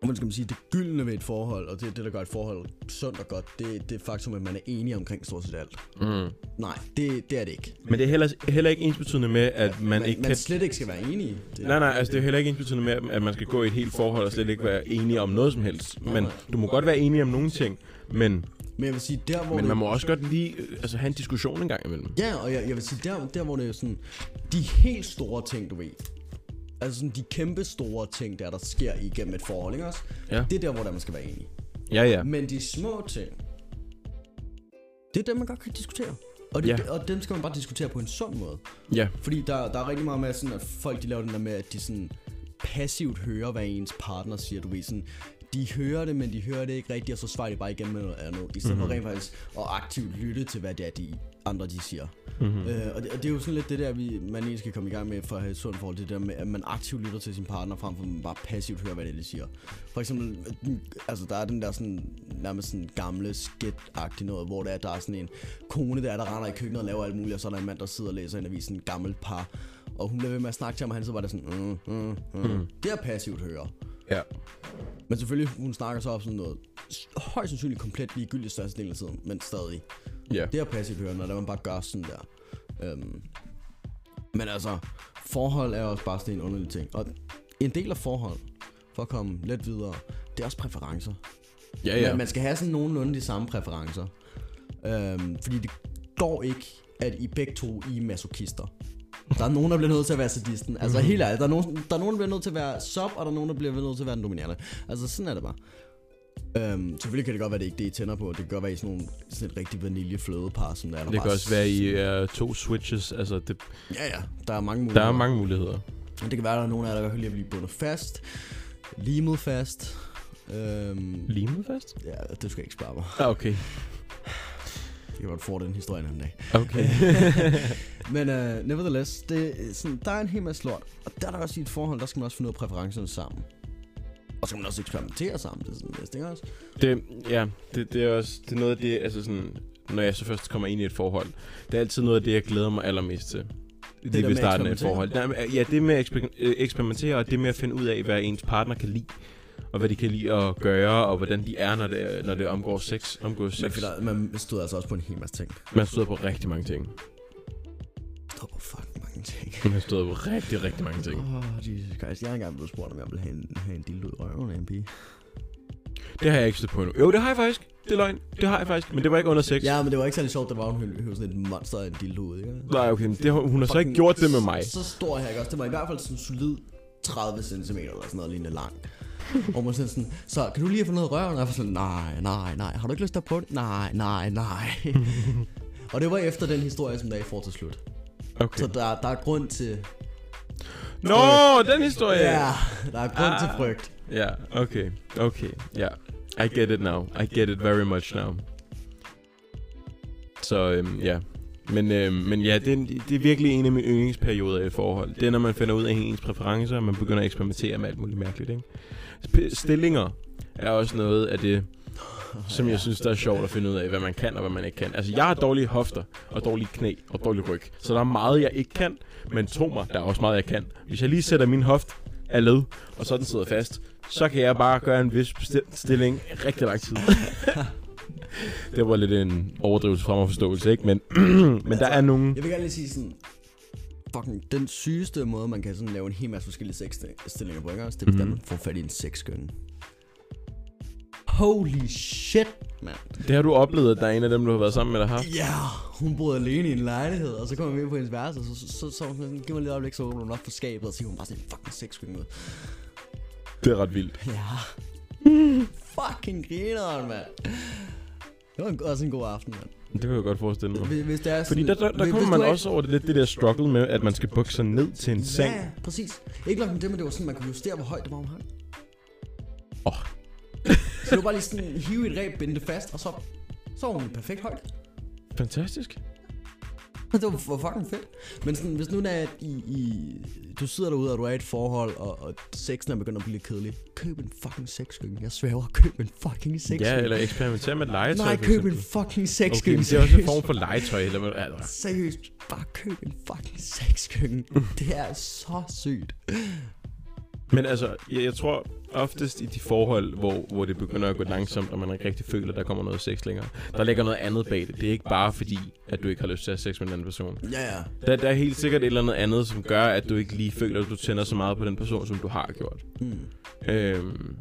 hvordan skal man sige, det gyldne ved et forhold, og det, det der gør et forhold sundt og godt, det, det er faktum, at man er enige omkring stort set alt. Mm. Nej, det, det er det ikke. Men det er heller, heller ikke ensbetydende med, at man, man, ikke man kan... slet ikke skal være enige. Det, Nej, nej, altså det er heller ikke ensbetydende med, at man skal gå i et helt forhold og slet ikke være enige om noget som helst. Men du må godt være enige om nogle ting, men, Men jeg vil sige, der hvor men det, man må også godt lige øh, altså, have en diskussion en gang imellem. Ja, og jeg, jeg vil sige, der, der hvor det er sådan, de helt store ting, du ved, altså sådan de kæmpe store ting, der der sker igennem et forhold, ikke også? Ja. Det er der, hvor der man skal være enige. Ja, ja. Men de små ting, det er dem, man godt kan diskutere. Og, det, Ja. og dem skal man bare diskutere på en sund måde. Ja, Fordi der, der er rigtig meget med, sådan, at folk de laver den der med, at de sådan passivt hører, hvad ens partner siger. Du ved, sådan, de hører det, men de hører det ikke rigtigt, og så svarer de bare igen med noget andet. I stedet mm-hmm. for rent faktisk at aktivt lytte til, hvad det er, de andre de siger. Mm-hmm. Øh, og, det, og det er jo sådan lidt det der, vi, man egentlig skal komme i gang med for at have et sundt forhold. Det der med, at man aktivt lytter til sin partner, frem for at man bare passivt hører, hvad det er, de siger. For eksempel, altså der er den der sådan, nærmest sådan gamle skit noget, hvor det er, der er sådan en kone der, der render i køkkenet og laver alt muligt, og så er der en mand, der sidder og læser en avis, en gammel par. Og hun bliver ved med at snakke til ham, og han så var der sådan, mm, mm, mm. Mm. Det er passivt høre. Ja. Men selvfølgelig, hun snakker så op sådan noget højst sandsynligt komplet ligegyldigt største del af tiden, men stadig. Ja. Det er passivt hørende, når man bare gør sådan der. Øhm, men altså, forhold er også bare sådan en underlig ting. Og en del af forhold, for at komme lidt videre, det er også præferencer. Ja, Ja. ja. Man, man skal have sådan nogenlunde de samme præferencer. Øhm, fordi det går ikke, at I begge to I er masochister. Der er nogen, der bliver nødt til at være sadisten. Altså Mhm. helt ærligt, der er, nogen, der er nogen, der bliver nødt til at være sub, og der er nogen, der bliver nødt til at være den dominerende. Altså sådan er det bare. Øhm, selvfølgelig kan det godt være, at det ikke det, I tænder på. Det kan godt være, I sådan, nogle, sådan et rigtig vaniljeflødepar, som der er. der Det bare kan også være, I er to switches. Altså, det, Ja, ja. Der er mange der muligheder. er mange muligheder. Det kan være, at der er nogen af jer, der godt kan lide at blive bundet fast. Limet fast. Øhm, Limet fast? ja, det skal jeg ikke spørge mig. Ah, okay. Jeg kan godt få den historie en anden dag. Okay. Men uh, nevertheless, det, er sådan, der er en hel masse lort. Og der er der også i et forhold, der skal man også finde ud af præferencerne sammen. Og så skal man også eksperimentere sammen. Det er sådan næste, ikke også? Det, ja, det, det er også det er noget af det, altså sådan, når jeg så først kommer ind i et forhold, det er altid noget af det, jeg glæder mig allermest til. Det, det ved starten af et forhold. Ja, det med at eksper- øh, eksperimentere, og det med at finde ud af, hvad ens partner kan lide, og hvad de kan lide at gøre, og hvordan de er, når det, når det omgår sex. Omgår sex. finder, man stod altså også på en hel masse ting. Man støder på rigtig mange ting. Stod på fucking mange ting. Man støder på rigtig, rigtig mange ting. Åh, oh, Jesus Christ. Jeg har engang blevet spurgt, om jeg ville have en, have en dildo i røven af en pige. Det har jeg ikke stødt på endnu. Jo, det har jeg faktisk. Det er løgn. Det har jeg faktisk. Men det var ikke under sex. Ja, men det var ikke særlig sjovt, der var hun høvde sådan et monster af en dildo ud, ikke? Nej, okay. men Det, hun har så ikke gjort det med mig. Så stor her, ikke også? Det var i hvert fald sådan solid 30 cm eller sådan noget lignende lang. Hvor man sådan, sådan, så kan du lige få noget røven? Og jeg var sådan, nej, nej, nej. Har du ikke lyst til at prøve det? Nej, nej, nej. og det var efter den historie, som der får til slut. Okay. Så der, der er grund til... Nå, den historie! Ja, der er grund til Ah. frygt. Ja, okay. Okay, ja. I get it now. I get it very much now. Så øhm, ja. Men, øhm, men ja, det, er- det er virkelig en af mine yndlingsperioder i forhold. Det er, når man finder ud af ens præferencer, og man begynder at eksperimentere med alt muligt mærkeligt, ikke? Stillinger er også noget af det, som jeg synes, der er sjovt at finde ud af, hvad man kan og hvad man ikke kan. Altså, jeg har dårlige hofter, og dårlige knæ, og dårlig ryg. Så der er meget, jeg ikke kan, men tro mig, der er også meget, jeg kan. Hvis jeg lige sætter min hoft af led, og så den sidder fast, så kan jeg bare gøre en vis stilling rigtig lang tid. det var lidt en overdrivelse fra mig forståelse, ikke? Men, men der er nogen... Jeg vil gerne lige sige sådan, fucking den sygeste måde, man kan sådan lave en hel masse forskellige sexstillinger på, ikke også? Det er, mm-hmm. Mhm. man får fat i en sexskønne. Holy shit, mand. Det har du oplevet, at der er en af dem, du har været sammen med, der har. Ja, hun boede alene i en lejlighed, og så kommer vi ind på hendes værelse, og så, så, så, så, hun sådan, giv mig lidt øjeblik, så åbner hun op for skabet, og så hun bare sådan en fucking sexskønne ud. Det er ret vildt. Ja. fucking grineren, mand. Det var en, også en god aften, mand. Det kan jeg godt forestille mig. Hvis, hvis det er Fordi der, der, der kommer man er- også over det, lidt det der struggle med, at man skal bukke sig ned til en seng. Ja, præcis. Ikke nok med det, men det var sådan, man kunne justere, hvor højt det var, hun hang. Åh. så det var bare lige sådan, hive et ræb, binde det fast, og så, så var hun perfekt højde. Fantastisk. Det var, fucking fedt. Men sådan, hvis nu er, at I, I, du sidder derude, og du er i et forhold, og, og sexen er begyndt at blive lidt kedelig. Køb en fucking sexskynge. Jeg sværger, køb en fucking sexskynge. Ja, eller eksperimentere med legetøj. Nej, køb en fucking Okay, sexskynge. men det er også en form for legetøj, eller hvad? Seriøst, bare køb en fucking sexskynge. det er så sygt. Men altså, jeg, jeg tror oftest i de forhold, hvor, hvor det begynder at gå langsomt, og man ikke rigtig føler, at der kommer noget sex længere, der ligger noget andet bag det. Det er ikke bare fordi, at du ikke har lyst til at have sex med en anden person. Ja, ja. Der, der er helt sikkert et eller andet andet, som gør, at du ikke lige føler, at du tænder så meget på den person, som du har gjort. Mm. Øhm,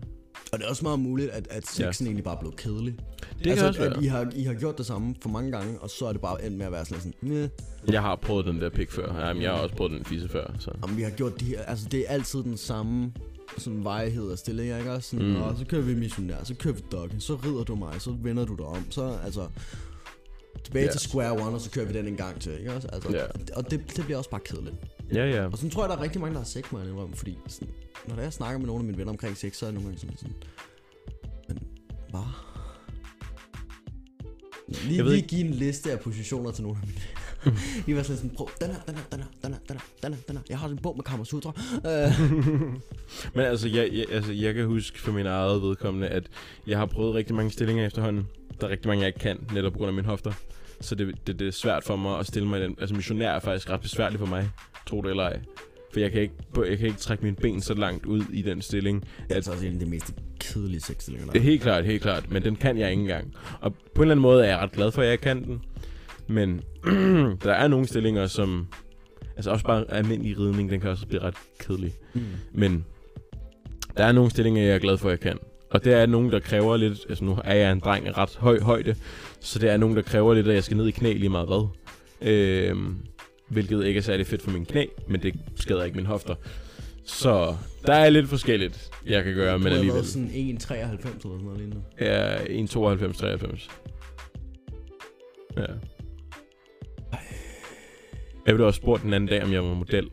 Og det er også meget muligt, at, at sexen ja. egentlig bare er blevet kedelig. det kan altså, også at være. I har, I har gjort det samme for mange gange, og så er det bare endt med at være sådan, sådan Meh. Jeg har prøvet den der pik før. Jamen, jeg har også prøvet den fisse før. Så. Om vi har gjort de her, altså det er altid den samme sådan vejhed af stillinger, ikke også? Sådan, Mm. Og så kører vi missionær, så kører vi doggen, så rider du mig, så vender du dig om, så altså tilbage Ja. til square one, og så kører vi den en gang til, ikke også? Altså, og det, og det, det bliver også bare kedeligt. Ja, ja. Og sådan tror jeg, der er rigtig mange, der har sex med en fordi sådan, når jeg snakker med nogle af mine venner omkring sex, så er jeg nogle gange sådan, sådan men hvad? Lige, Jeg ved lige give en liste af positioner til nogle af mine. Lige være sådan sådan, prøv, den her, den her, den her, den her, den her, den her, den her. Jeg har en bog med Kamasutra. Uh, Men altså jeg, jeg, altså, jeg kan huske for min eget vedkommende, at jeg har prøvet rigtig mange stillinger efterhånden. Der er rigtig mange, jeg ikke kan, netop på grund af mine hofter. Så det, det, det er svært for mig at stille mig i den. Altså missionær er faktisk ret besværligt for mig, tro det eller ej. For jeg kan ikke, jeg kan ikke trække mine ben så langt ud i den stilling. det er altså også en af de mest kedelige sexstillinger, Det er helt klart, helt klart. Men den kan jeg ikke engang. Og på en eller anden måde er jeg ret glad for, at jeg kan den. Men der er nogle stillinger, som... Altså også bare almindelig ridning, den kan også blive ret kedelig. Mm. Men der er nogle stillinger, jeg er glad for, at jeg kan. Og det er nogle, der kræver lidt... Altså nu er jeg en dreng af ret høj højde. Så det er nogle, der kræver lidt, at jeg skal ned i knæ lige meget hvad. Øhm, hvilket ikke er særlig fedt for min knæ, men det skader ikke mine hofter. Så der er lidt forskelligt, jeg kan gøre, men alligevel. været sådan 1,93 eller sådan noget lignende. Ja, 1,92-93. Ja. Jeg blev også spurgt den anden dag, om jeg var model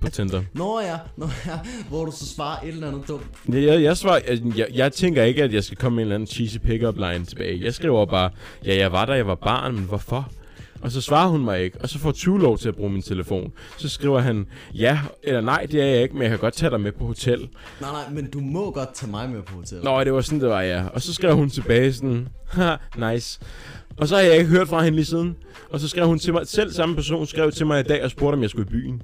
på Tinder. Nå ja, nå ja, hvor du så svarer et eller andet dumt. Jeg, jeg, jeg, svarer, jeg, jeg, jeg tænker ikke, at jeg skal komme med en eller anden cheesy pick-up line tilbage. Jeg skriver bare, ja, jeg var der, jeg var barn, men hvorfor? Og så svarer hun mig ikke, og så får 20 lov til at bruge min telefon. Så skriver han, ja eller nej, det er jeg ikke, men jeg kan godt tage dig med på hotel. Nej, nej, men du må godt tage mig med på hotellet. Nå, det var sådan, det var, ja. Og så skrev hun tilbage sådan, ha, nice. Og så har jeg ikke hørt fra hende lige siden. Og så skrev hun til mig, selv samme person skrev til mig i dag og spurgte, om jeg skulle i byen.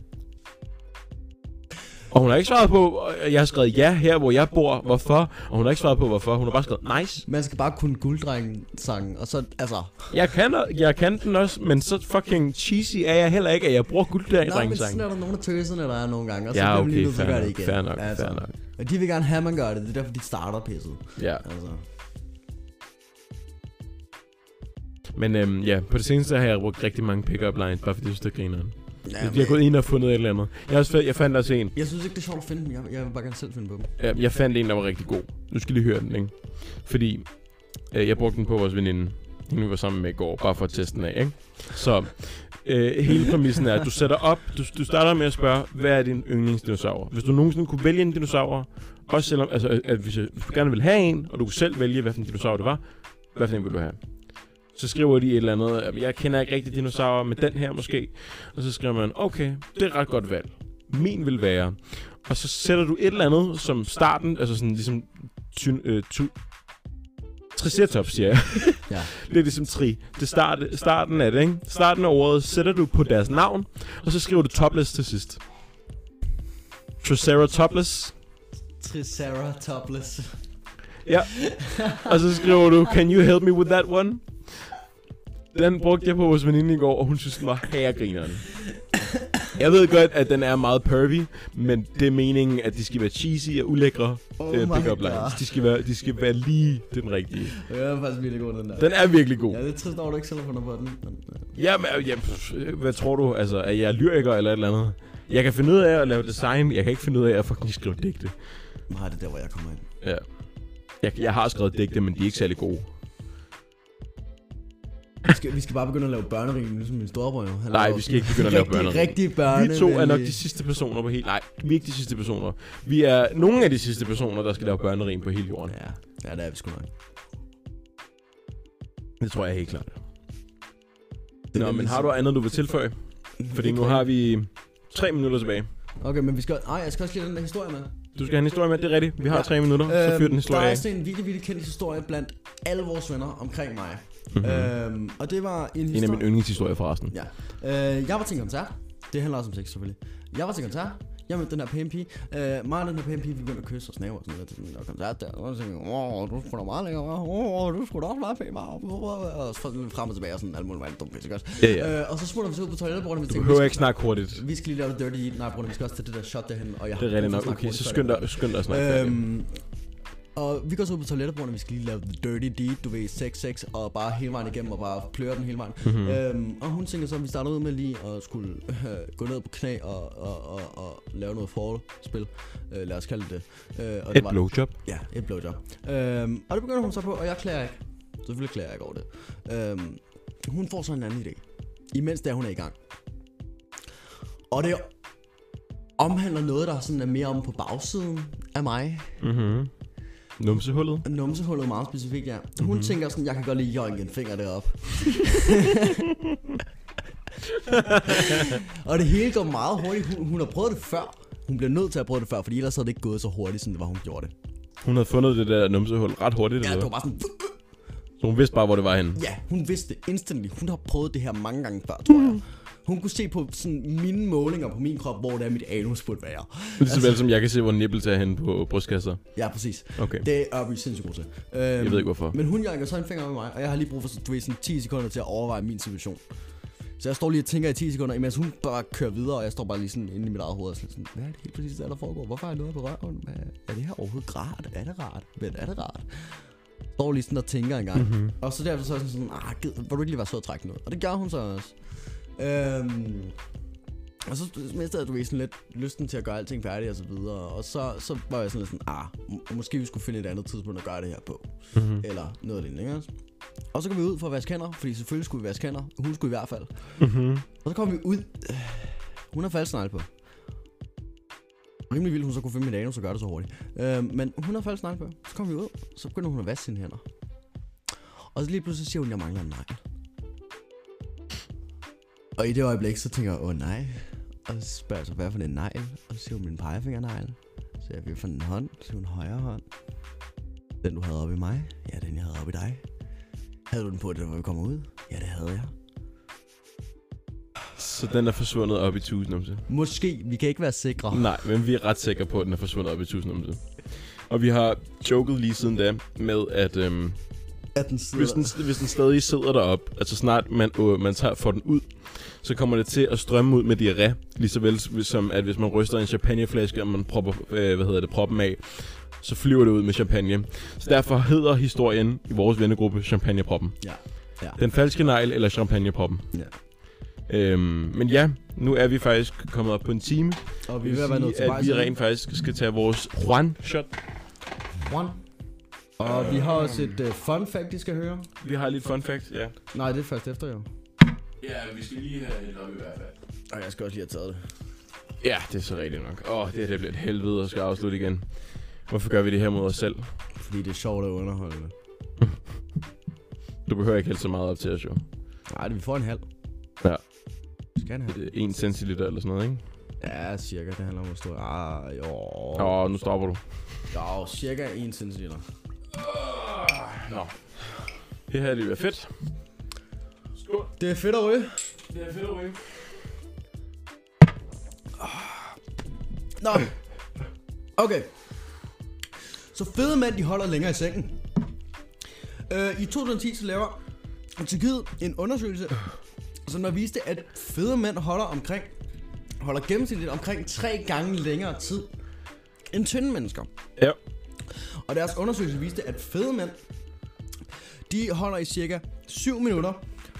Og hun har ikke svaret på, og jeg har skrevet ja her, hvor jeg bor, hvorfor. Og hun har ikke svaret på, hvorfor. Hun har bare skrevet nice. Man skal bare kunne gulddrengen sangen, og så, altså... Jeg kan, jeg kan den også, men så fucking cheesy er jeg heller ikke, at jeg bruger Nej, men sådan er der nogle af tøserne, der er nogle gange, og så Ja, bliver man okay, lige nødt til at gøre det igen. fair nok, fair nok. Og de vil gerne have, at man gør det, det er derfor, de starter pisset. Ja. Altså. Men øhm, ja, på det seneste har jeg brugt rigtig mange pick-up lines, bare fordi det er grineren. Ja, de har gået ind og fundet et eller andet. Jeg, også, jeg fandt også en. Jeg synes ikke, det er sjovt at finde dem. Jeg, jeg vil bare gerne selv finde på dem. Ja, Jeg fandt en, der var rigtig god. Nu skal I lige høre den, ikke? Fordi øh, jeg brugte den på vores veninde. Hende vi var sammen med i går, bare for at teste den af, ikke? Så øh, hele præmissen er, at du sætter op, du, du starter med at spørge, hvad er din yndlingsdinosaur? Hvis du nogensinde kunne vælge en dinosaur, også selvom, altså, at- hvis, hvis du gerne vil have en, og du kunne selv vælge, hvad for en dinosaur det var, hvad for en vil du have? Så skriver de et eller andet, jeg kender ikke rigtig dinosaurer, men den her måske. Og så skriver man, okay, det er et ret godt valg. Min vil være. Og så sætter du et eller andet som starten, altså sådan ligesom ty, øh, ty, Triceratops, siger jeg. Ja. det er ligesom tri. Det start, starten af det, ikke? Starten af ordet sætter du på deres navn, og så skriver du topless til sidst. Triceratops. Triceratops. Ja. Og så skriver du, can you help me with that one? Den brugte jeg på vores veninde i går, og hun synes, den var herregrineren. Jeg ved godt, at den er meget pervy, men det er meningen, at de skal være cheesy og ulækre Oh my pick-up lines. De skal, være, de skal være lige den rigtige. Det er faktisk virkelig god, den der. Den er virkelig god. Ja, det er trist at du ikke selv har fundet på den. Øh, Ja, men, ja, pff, hvad tror du? Altså, er jeg lyriker eller et eller andet? Jeg kan finde ud af at lave design, jeg kan ikke finde ud af at fucking skrive digte. nej, det er der, hvor jeg kommer ind. Ja. Jeg, jeg har skrevet digte, men de er ikke særlig gode. Vi skal, vi skal bare begynde at lave børnerim, ligesom min storebror jo. Han Nej, vi skal ikke begynde at lave børnerim. Rigtig børne. Vi to er nok de sidste personer på hele... Nej, vi er ikke de sidste personer. Vi er nogle af de sidste personer, der skal lave børnerim på hele jorden. Ja, ja, det er vi sgu nok. Det tror jeg helt klart. Det er Nå, men har du andet, du vil tilføje? Fordi nu har vi tre minutter tilbage. Okay, men vi skal... Nej, jeg skal også lige den der historie med. Du skal have en historie med, det er rigtigt. Vi har Ja. tre minutter, så fyr den der historie er af. også en virkelig, virkelig kendt historie blandt alle vores venner omkring mig. Mhm. Øhm, og det var en En historie... af mine yndlingshistorier forresten. Ja. Øh, jeg var til en koncert. Det handler også om sex, selvfølgelig. Jeg var til en koncert. Jeg mødte den her pæne pige. Øh, mig og den her pæne pige, vi begyndte at kysse og snave og sådan noget til den der koncert der. Og så tænkte jeg, åh, du er sgu da meget hva'? åh, du er sgu da også meget pæn, og så frem og tilbage og sådan alt muligt meget dumt, godt. Ja, ja. Øh, og så smutter vi så ud på toilettet, og vi Du tænkte, behøver ikke snakke hurtigt. vi skal lige lave det dirty. Nej, bror, vi skal også til det der shot derhen, og jeg Det er rigtigt nok. Okay, så skynd dig, skynd dig at snakke. Øhm, og vi går så ud på toilettet, hvor vi skal lige lave the dirty deed, du ved, sex, sex, og bare hele vejen igennem, og bare pløre den hele vejen. Mhm. Mm-hmm. Øhm, og hun tænker så, at vi starter ud med lige at skulle øh, gå ned på knæ og, og, og, og lave noget forspil. Øh, lad os kalde det det. Øh, og Et blowjob. Ja, et blowjob. Øhm, og det begynder hun så på, og jeg klager ikke. Selvfølgelig klager jeg ikke over det. Øhm, hun får så en anden idé. Imens der hun er i gang. Og det omhandler noget, der sådan er mere om på bagsiden af mig. Mhm. Numsehullet. Numsehullet meget specifikt, ja. Hun Mhm. mm-hmm. tænker sådan, jeg kan godt lige joinke en finger derop. og det hele går meget hurtigt. Hun, hun har prøvet det før. Hun bliver nødt til at prøve det før, fordi ellers havde det ikke gået så hurtigt, som det var, hun gjorde det. Hun havde fundet det der numsehul ret hurtigt, Ja, eller det var bare sådan... Så hun vidste bare, hvor det var henne. Ja, hun vidste det instantly. Hun har prøvet det her mange gange før, tror jeg. Hun kunne se på sådan mine målinger på min krop, hvor det er, mit anus burde være. Lige så vel som jeg kan se, hvor nipples er henne på brystkasser. Ja, præcis. Okay. Det er vi sindssygt gode til. Øhm, Jeg ved ikke, hvorfor. Men hun janker så en finger med mig, og jeg har lige brug for du ved, sådan 10 sekunder til at overveje min situation. Så jeg står lige og tænker i 10 sekunder, imens hun bare kører videre, og jeg står bare lige sådan inde i mit eget hoved og sådan, sådan, hvad er det helt præcis, der, der foregår? Hvorfor er jeg noget på røven? Hvad, er det her overhovedet rart? Er det rart? Men er det rart? Står lige sådan og tænker en gang. Mhm. Mm-hmm. Og så derefter så er jeg sådan, ah, gid, vil du ikke lige være sød at trække noget? Og det gør hun så også. Øhm, og så mistede jeg, du sådan lidt lysten til at gøre alting færdigt og så videre. Og så, så var jeg sådan lidt sådan, ah, må- måske vi skulle finde et andet tidspunkt at gøre det her på. Mhm. Eller noget lignende, ikke? Og så går vi ud for at vaske hænder, fordi selvfølgelig skulle vi vaske hænder. Hun skulle i hvert fald. Mhm. Og så kommer vi ud. Øh, Hun har faldsnegle på. Rimelig vildt, hun så kunne finde min anus og gøre det så hurtigt. Øh, men hun har faldsnegle på. Så kommer vi ud, så begynder hun at vaske sine hænder. Og så lige pludselig siger hun, at jeg mangler en negl. Og i det øjeblik, så tænker jeg, åh nej. Og så spørger jeg så, hvad for en negl? Og så siger hun min pegefingernegl. Så jeg vil for en hånd. Så siger hun højre hånd. Den du havde oppe i mig? Ja, den jeg havde oppe i dig. Havde du den på, da vi kommer ud? Ja, det havde jeg. Så den er forsvundet op i tusindumse. Måske, vi kan ikke være sikre. Nej, men vi er ret sikre på, at den er forsvundet op i tusindumse. Og vi har joket lige siden da med, at øhm, At den sidder hvis, den, hvis den stadig sidder derop, altså snart man, øh, man tager, får den ud, så kommer det til at strømme ud med diarré, lige så vel som at hvis man ryster en champagneflaske, og man propper, øh, hvad hedder det, proppen af, så flyver det ud med champagne. Så derfor hedder historien i vores vennegruppe champagneproppen. Ja. ja. Den falske negl eller champagneproppen. ja. Øhm, men ja, nu er vi faktisk kommet op på en time. Og vi er ved at være nået til at vi rent faktisk skal tage vores Juan-shot. One. Og vi har også et uh, fun fact, de skal høre. Vi har lidt fun fact, ja. Nej, det er først efter jo. Ja, vi skal lige have helt op i hvert fald. Og jeg skal også lige have taget det. Ja, det er så rigtigt nok. Åh, oh, det her det bliver et helvede at skal afslutte igen. Hvorfor gør vi det her mod os selv? Fordi det er sjovt og underholdende. Du behøver ikke helt så meget op til os, jo. Nej, det vi får en halv. Ja. Skal han have? 1 centiliter eller sådan noget, ikke? Ja, cirka. Det handler om, hvor stor... Ah, jo. Åh, oh, nu stopper du. Jo, cirka 1 cm. Nå. Det her det bliver fedt. Skål. Det er fedt at ryge. Det er fedt at ryge. Nå. Okay. Så fede mænd, de holder længere i sengen. Øh, I 2010 så laver Tyrkiet en undersøgelse, som der viste, at fede mænd holder omkring holder gennemsnitligt omkring tre gange længere tid end tynde mennesker. Ja. Og deres undersøgelse viste, at fede mænd, de holder i cirka 7 minutter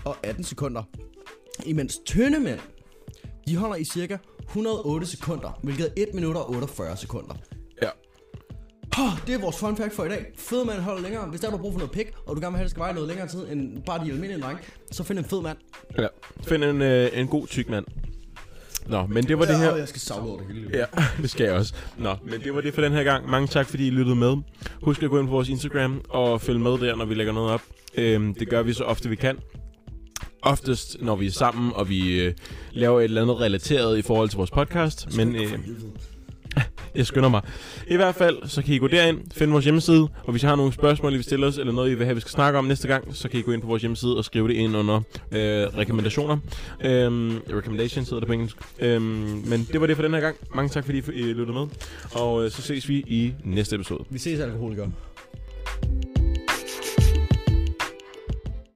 og 18 sekunder. Imens tynde mænd, de holder i cirka 108 sekunder, hvilket er 1 minut og 48 sekunder. Ja. Oh, det er vores fun fact for i dag. Fede mand holder længere. Hvis der er du brug for noget pik, og du gerne vil have, at det skal veje noget længere tid end bare de almindelige drenge, så find en fed mand. Ja. Find en, øh, en god tyk mand. Nå, men det var det her. Jeg skal savle over det hele. Ja, det skal jeg også. Nå, men det var det for den her gang. Mange tak, fordi I lyttede med. Husk at gå ind på vores Instagram og følge med der, når vi lægger noget op. Øhm, det gør vi så ofte vi kan. Oftest, når vi er sammen, og vi øh, laver et eller andet relateret i forhold til vores podcast. Men øh, jeg skynder mig. I hvert fald, så kan I gå derind, finde vores hjemmeside, og hvis I har nogle spørgsmål, I vil stille os, eller noget, I vil have, vi skal snakke om næste gang, så kan I gå ind på vores hjemmeside og skrive det ind under øh, rekommendationer. Øhm, recommendations hedder det på engelsk. Øhm, men det var det for den her gang. Mange tak, fordi I lyttede med, og øh, så ses vi i næste episode. Vi ses, alkoholikere.